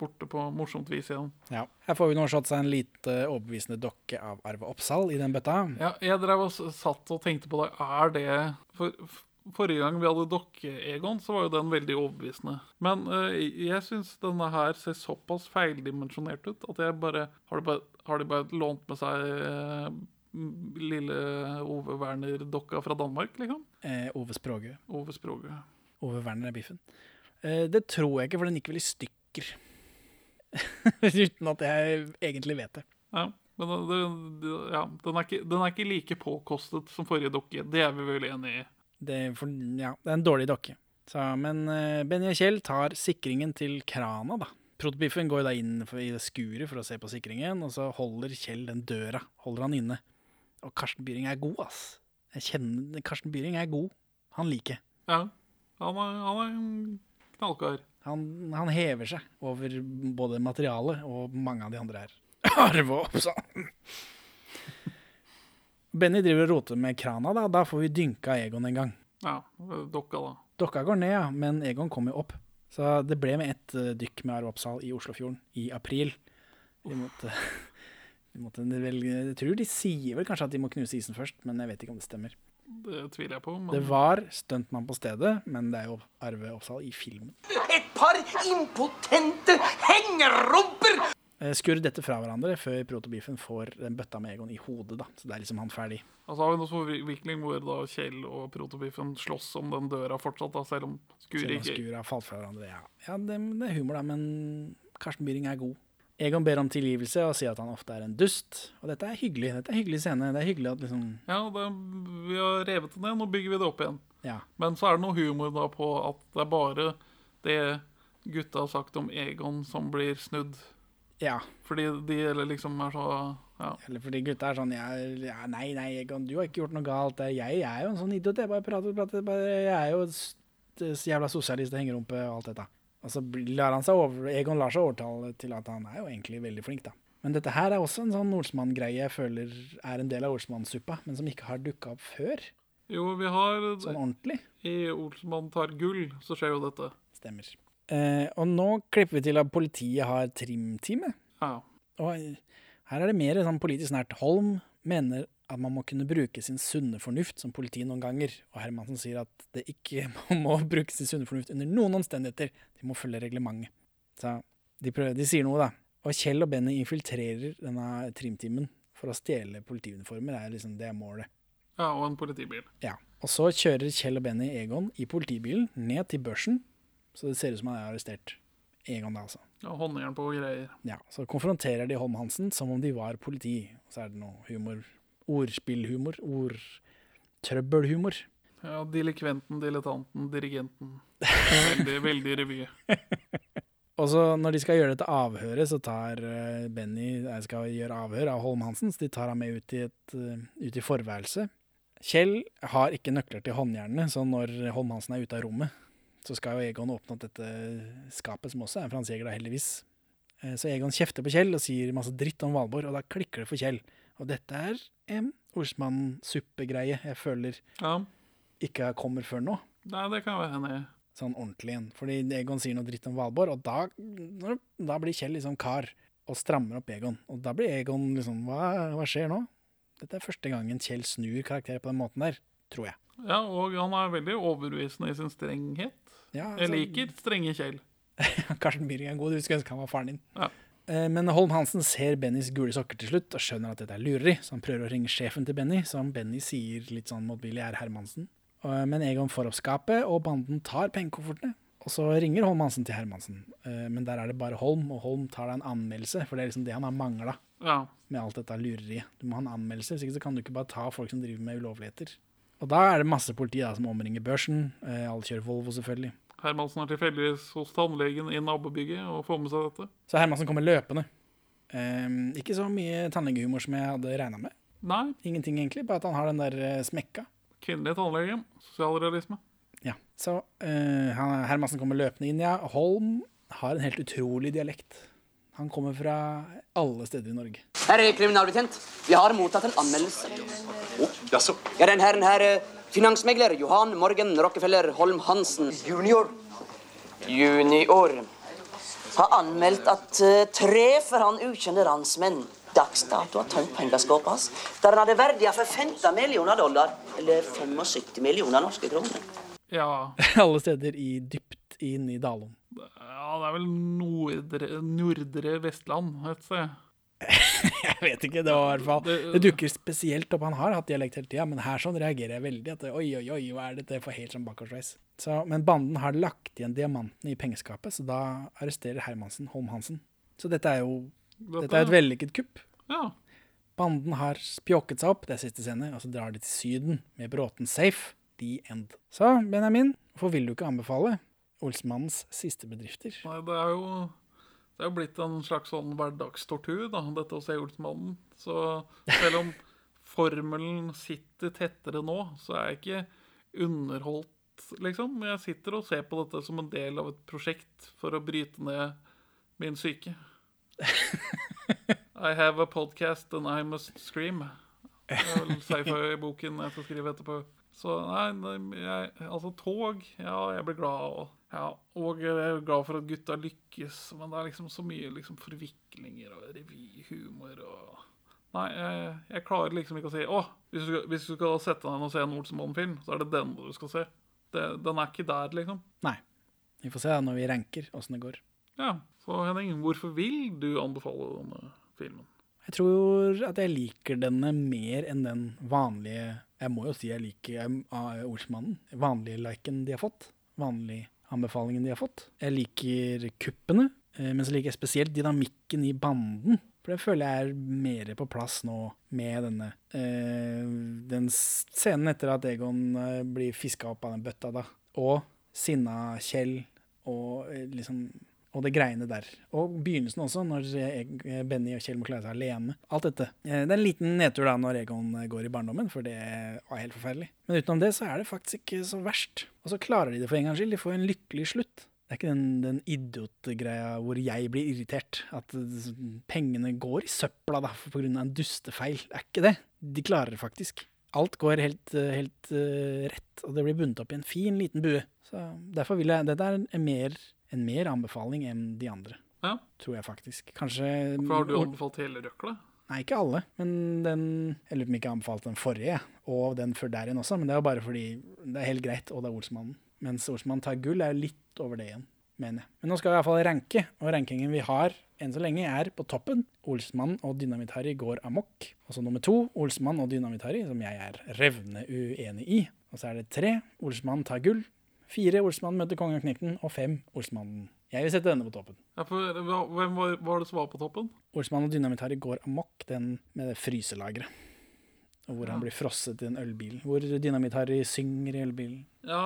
borte på morsomt vis igjen. Ja. Her får vi nå shot seg en lite overbevisende dokke av Arve Oppsal i den bøtta. Ja, jeg drev og satt og tenkte på det. Er det for, Forrige gang vi hadde dokke-Egon, så var jo den veldig overbevisende. Men uh, jeg syns denne her ser såpass feildimensjonert ut at jeg bare Har de bare, har de bare lånt med seg uh, lille Ove Werner-dokka fra Danmark, liksom? Eh, Ove Språge. Ove Språge. Ove Werner er biffen. Eh, det tror jeg ikke, for den gikk vel i stykker. Uten at jeg egentlig vet det. Ja, men det, det, ja, den, er ikke, den er ikke like påkostet som forrige dokke. Det er vi vel enig i. Det, for, ja, det er en dårlig dokke. Så, men uh, Benny og Kjell tar sikringen til krana, da. Protobiffen går da inn i det skuret for å se på sikringen, og så holder Kjell den døra. Holder han inne. Og Karsten Byring er god, ass. Jeg kjenner Karsten Byring er god. Han liker. Ja, han er, han er en knallkar. Han, han hever seg over både materialet og mange av de andre her. Arve Oppsal. Benny driver og roter med krana, da. Da får vi dynka Egon en gang. Ja, dokka, da. Dokka går ned, ja, men Egon kommer jo opp. Så det ble med ett eh, dykk med Arve Oppsal i Oslofjorden i april. Vi måtte, vi måtte vel, Jeg tror de sier vel kanskje at de må knuse isen først, men jeg vet ikke om det stemmer. Det tviler jeg på. Men... Det var stuntmann på stedet, men det er jo Arve Oppsal i filmen. Et par impotente hengerumper! Eh, Skurr dette fra hverandre før protobiffen får den bøtta med Egon i hodet, da. Så det er liksom han ferdig. Altså har vi noe forvikling hvor da Kjell og Protobiffen slåss om den døra fortsatt, da, selv om Skur Selv om ikke Skur har falt fra hverandre. Ja, ja det, det er humor, da, men Karsten Byring er god. Egon ber om tilgivelse og sier at han ofte er en dust. Og dette er hyggelig. Dette er hyggelig scene. Det er hyggelig at liksom Ja, det, vi har revet det ned, nå bygger vi det opp igjen. Ja. Men så er det noe humor da på at det er bare det gutta har sagt om Egon som blir snudd. Ja. Fordi de eller liksom er så ja. Eller fordi gutta er sånn ja, ja, Nei, nei, Egon, du har ikke gjort noe galt. Jeg, jeg er jo en sånn idiot. Jeg bare prater prater. Bare, jeg er jo jævla sosialist og hengerumpe og alt dette. Og så lar han seg over, Egon lar seg overtale til at han er jo egentlig veldig flink, da. Men dette her er også en sånn Olsmann-greie jeg føler er en del av Olsmann-suppa, men som ikke har dukka opp før. Jo, vi har Sånn ordentlig. I Olsmann tar gull, så skjer jo dette. Stemmer. Eh, og nå klipper vi til at politiet har trimtime. Ja. Og her er det mer sånn politisk nært. Holm mener at man må kunne bruke sin sunne fornuft som politi noen ganger, og Hermansen sier at det ikke må bruke sin sunne fornuft under noen omstendigheter. De må følge reglementet. Så de, prøver, de sier noe, da. Og Kjell og Benny infiltrerer denne trimtimen for å stjele politiuniformer. Det er liksom det målet. Ja, og en politibil. Ja. Og så kjører Kjell og Benny Egon i politibilen ned til børsen, så det ser ut som han er arrestert. Egon, da, altså. Ja, Håndjern på greier. Ja, Så konfronterer de Holm Hansen som om de var politi. Og så er det noe humor. Ordspillhumor. Ordtrøbbelhumor. Ja, Delikventen, dilettanten, dirigenten. Veldig, veldig revy. Og så når de skal gjøre dette avhøret, så tar eh, Benny jeg skal gjøre avhør av Holm Hansen, så de tar ham med ut i, et, eh, ut i forværelset. Kjell har ikke nøkler til håndjernene, så når Holm Hansen er ute av rommet, så skal jo Egon åpne opp dette skapet, som også er en Frans Jæger, da, heldigvis. Eh, Så Egon kjefter på Kjell og sier masse dritt om Valborg, og da klikker det for Kjell. Og dette er en Olsmann-suppegreie jeg føler ikke kommer før nå. Nei, det kan være enig. Sånn ordentlig igjen. Fordi Egon sier noe dritt om Valborg, og da, da blir Kjell liksom kar og strammer opp Egon. Og da blir Egon liksom hva, hva skjer nå? Dette er første gangen Kjell snur karakterer på den måten der, tror jeg. Ja, og han er veldig overbevisende i sin strenghet. Ja, Jeg altså- liker strenge Kjell. Karsten Byring er god, du skulle ønske han var faren din. Ja. Eh, Men Holm Hansen ser Bennys gule sokker til slutt og skjønner at dette er lureri, så han prøver å ringe sjefen til Benny, som Benny sier litt sånn motvillig er Hermansen. Men Egon får opp skapet, og banden tar pengekoffertene. Og så ringer Holm Hansen til Hermansen, eh, men der er det bare Holm, og Holm tar deg en anmeldelse, for det er liksom det han har mangla Ja. med alt dette lureriet. Du må ha en anmeldelse, hvis ikke så kan du ikke bare ta folk som driver med ulovligheter. Og da er det masse politi da, som omringer børsen. Eh, alle kjører Volvo, selvfølgelig. Hermansen er tilfeldigvis hos tannlegen i nabobygget og får med seg dette. Så Hermansen kommer løpende. Um, ikke så mye tannlegehumor som jeg hadde regna med. Nei. Ingenting, egentlig, bare at han har den der eh, smekka. Kvinnelig tannlege. Sosialrealisme. Ja, så uh, Hermansen kommer løpende inn, ja. Holm har en helt utrolig dialekt. Han kommer fra alle steder i Norge. Herr kriminalbetjent, vi har mottatt en anmeldelse. Jaså? Ja, den herren her, eh, finansmegler Johan Morgan Rockefeller Holm Hansen. Junior. Junior. Har anmeldt at uh, tre for han ukjente ransmenn dags dato har tømt pengeskapet hans, der han hadde verdier for 15 millioner dollar, eller 75 millioner norske kroner. Ja. alle steder i dypt inn i Dalom. ja, det er vel nordre, nordre Vestland et sted. Jeg vet ikke, det var i hvert fall Det dukker spesielt opp. Han har hatt dialekt hele tida, men her sånn reagerer jeg veldig. At oi, oi, oi, hva er dette for helt sånn bakoversveis? Så, men banden har lagt igjen diamantene i pengeskapet, så da arresterer Hermansen Holm Hansen. Så dette er jo Dette- Dette er et vellykket kupp. Ja. Banden har spjåket seg opp, det er siste scene, og så drar de til Syden med Bråten safe. The end. Så, Benjamin, hvorfor vil du ikke anbefale Olsmannens siste bedrifter? Nei, det er jo det er jo blitt en slags sånn hverdagstortur, da, dette å se Olsmannen. Så selv om formelen sitter tettere nå, så er jeg ikke underholdt, liksom. Jeg sitter og ser på dette som en del av et prosjekt for å bryte ned min syke. I have a podcast and I must scream. Det er vel sci-fi-boken jeg skal skrive etterpå. Så nei, jeg, altså tog Ja, jeg blir glad. Og, ja, og jeg er glad for at gutta lykkes, men det er liksom så mye liksom forviklinger og revyhumor og Nei, jeg, jeg klarer liksom ikke å si Å, hvis du, hvis du skal sette deg ned og se en Olsenmannen-film, så er det den du skal se. Det, den er ikke der, liksom. Nei. Vi får se når vi ranker åssen det går. Ja, Så Henning, hvorfor vil du anbefale denne filmen? Jeg tror at jeg liker denne mer enn den vanlige Jeg må jo si jeg liker uh, Olsmannen. Vanlige liken de har fått. Vanlig anbefalingen de har fått. Jeg liker kuppene, eh, men så liker jeg spesielt dynamikken i banden. For det føler jeg er mer på plass nå med denne eh, Den scenen etter at Egon eh, blir fiska opp av den bøtta, da. Og sinna Kjell og liksom og det greiene der. Og begynnelsen også, når jeg, Benny og Kjell må klare seg alene. Alt dette. Eh, Det er en liten nedtur da når Egon går i barndommen, for det var helt forferdelig. Men utenom det så er det faktisk ikke så verst. Og så klarer de det for en gangs skyld. De får en lykkelig slutt. Det er ikke den, den idiotgreia hvor jeg blir irritert. At eh, pengene går i søpla da, av en dustefeil. Det er ikke det. De klarer det faktisk. Alt går helt, eh, helt uh, rett, og det blir bundet opp i en fin, liten bue. Så derfor vil jeg Dette er en mer, en mer anbefaling enn de andre. Ja. Tror jeg faktisk. Kanskje Hvorfor har du anbefalt hele røkla? Nei, ikke alle. Men den Jeg lurer på om jeg ikke har anbefalt den forrige, og den før der igjen også. Men det er jo bare fordi det er helt greit, og det er Olsmannen. Mens Olsmannen tar gull, er jo litt over det igjen, mener jeg. Men nå skal vi i hvert fall ranke, og rankingen vi har enn så lenge, er på toppen. Olsmannen og Dynamitt-Harry går amok. Og så nummer to, Olsmann og Dynamitt-Harry, som jeg er revne uenig i. Og så er det tre, Olsmannen tar gull. Fire, Olsmannen møter kongen og knekten. Og fem, Olsmannen. Jeg vil sette denne på toppen. Ja, for, hvem var, var det som var på toppen? Olsmann og Dynamitt-Harry går amok, den med det fryselageret. Og hvor han blir frosset i en ølbil. Hvor Dynamitt-Harry synger i ølbilen. Ja,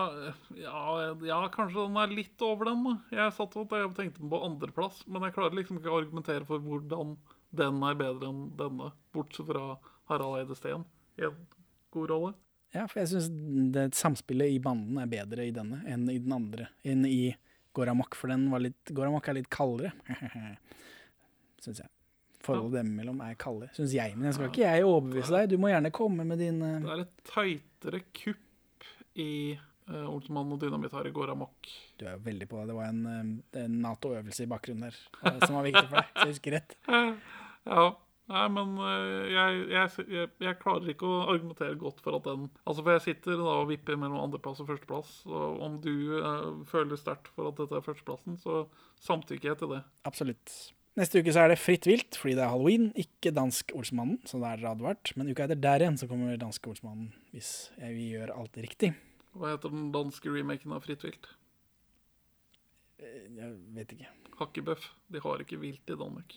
ja, ja, kanskje den er litt over den. da. Jeg satt og tenkte på andreplass, men jeg klarer liksom ikke å argumentere for hvordan den er bedre enn denne, bortsett fra Harald Eide Steen i en god rolle. Ja, for jeg syns samspillet i banden er bedre i denne enn i den andre. Enn i Goramak, for den var litt Goramak er litt kaldere. syns jeg. Forholdet dem imellom er kaldere, syns jeg. Men jeg skal ikke jeg overbevise deg. Du må gjerne komme med din uh... Det er et tightere kupp i uh, Olsenmann og Dynamitt her i Goramak. Du er jo veldig på det. Det var en, uh, en Nato-øvelse i bakgrunnen der eh, som var viktig for deg, så jeg husker rett. Ja. Nei, men øh, jeg, jeg, jeg, jeg klarer ikke å argumentere godt for at den Altså, for jeg sitter da og vipper mellom andreplass og førsteplass, og om du øh, føler sterkt for at dette er førsteplassen, så samtykker jeg til det. Absolutt. Neste uke så er det fritt vilt, fordi det er halloween, ikke dansk Olsmannen, så det er advart. Men uka etter der igjen så kommer dansk Olsmannen, hvis vi gjør alt riktig. Hva heter den danske remaken av Fritt vilt? Jeg vet ikke. Hakkebøff. De har ikke vilt i Danmark.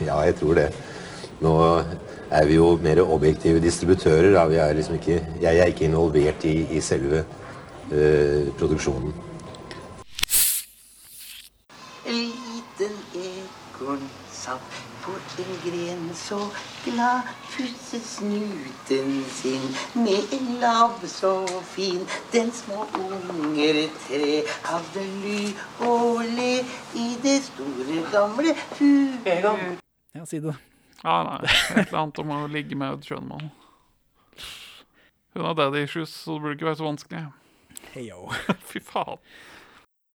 Ja, jeg tror det. Nå er vi jo mer objektive distributører. Da. Vi er liksom ikke, jeg er ikke involvert i, i selve uh, produksjonen. Liten ekorn satt på en gren så glad pusset snuten sin med en labb så fin. Den små unger tre hadde ly og le i det store, gamle huet. Ja, si det. Ja, nei. Et eller annet om å ligge med et skjønnmann. Hun har daddy issues, så det burde ikke være så vanskelig. Heyo. Fy faen.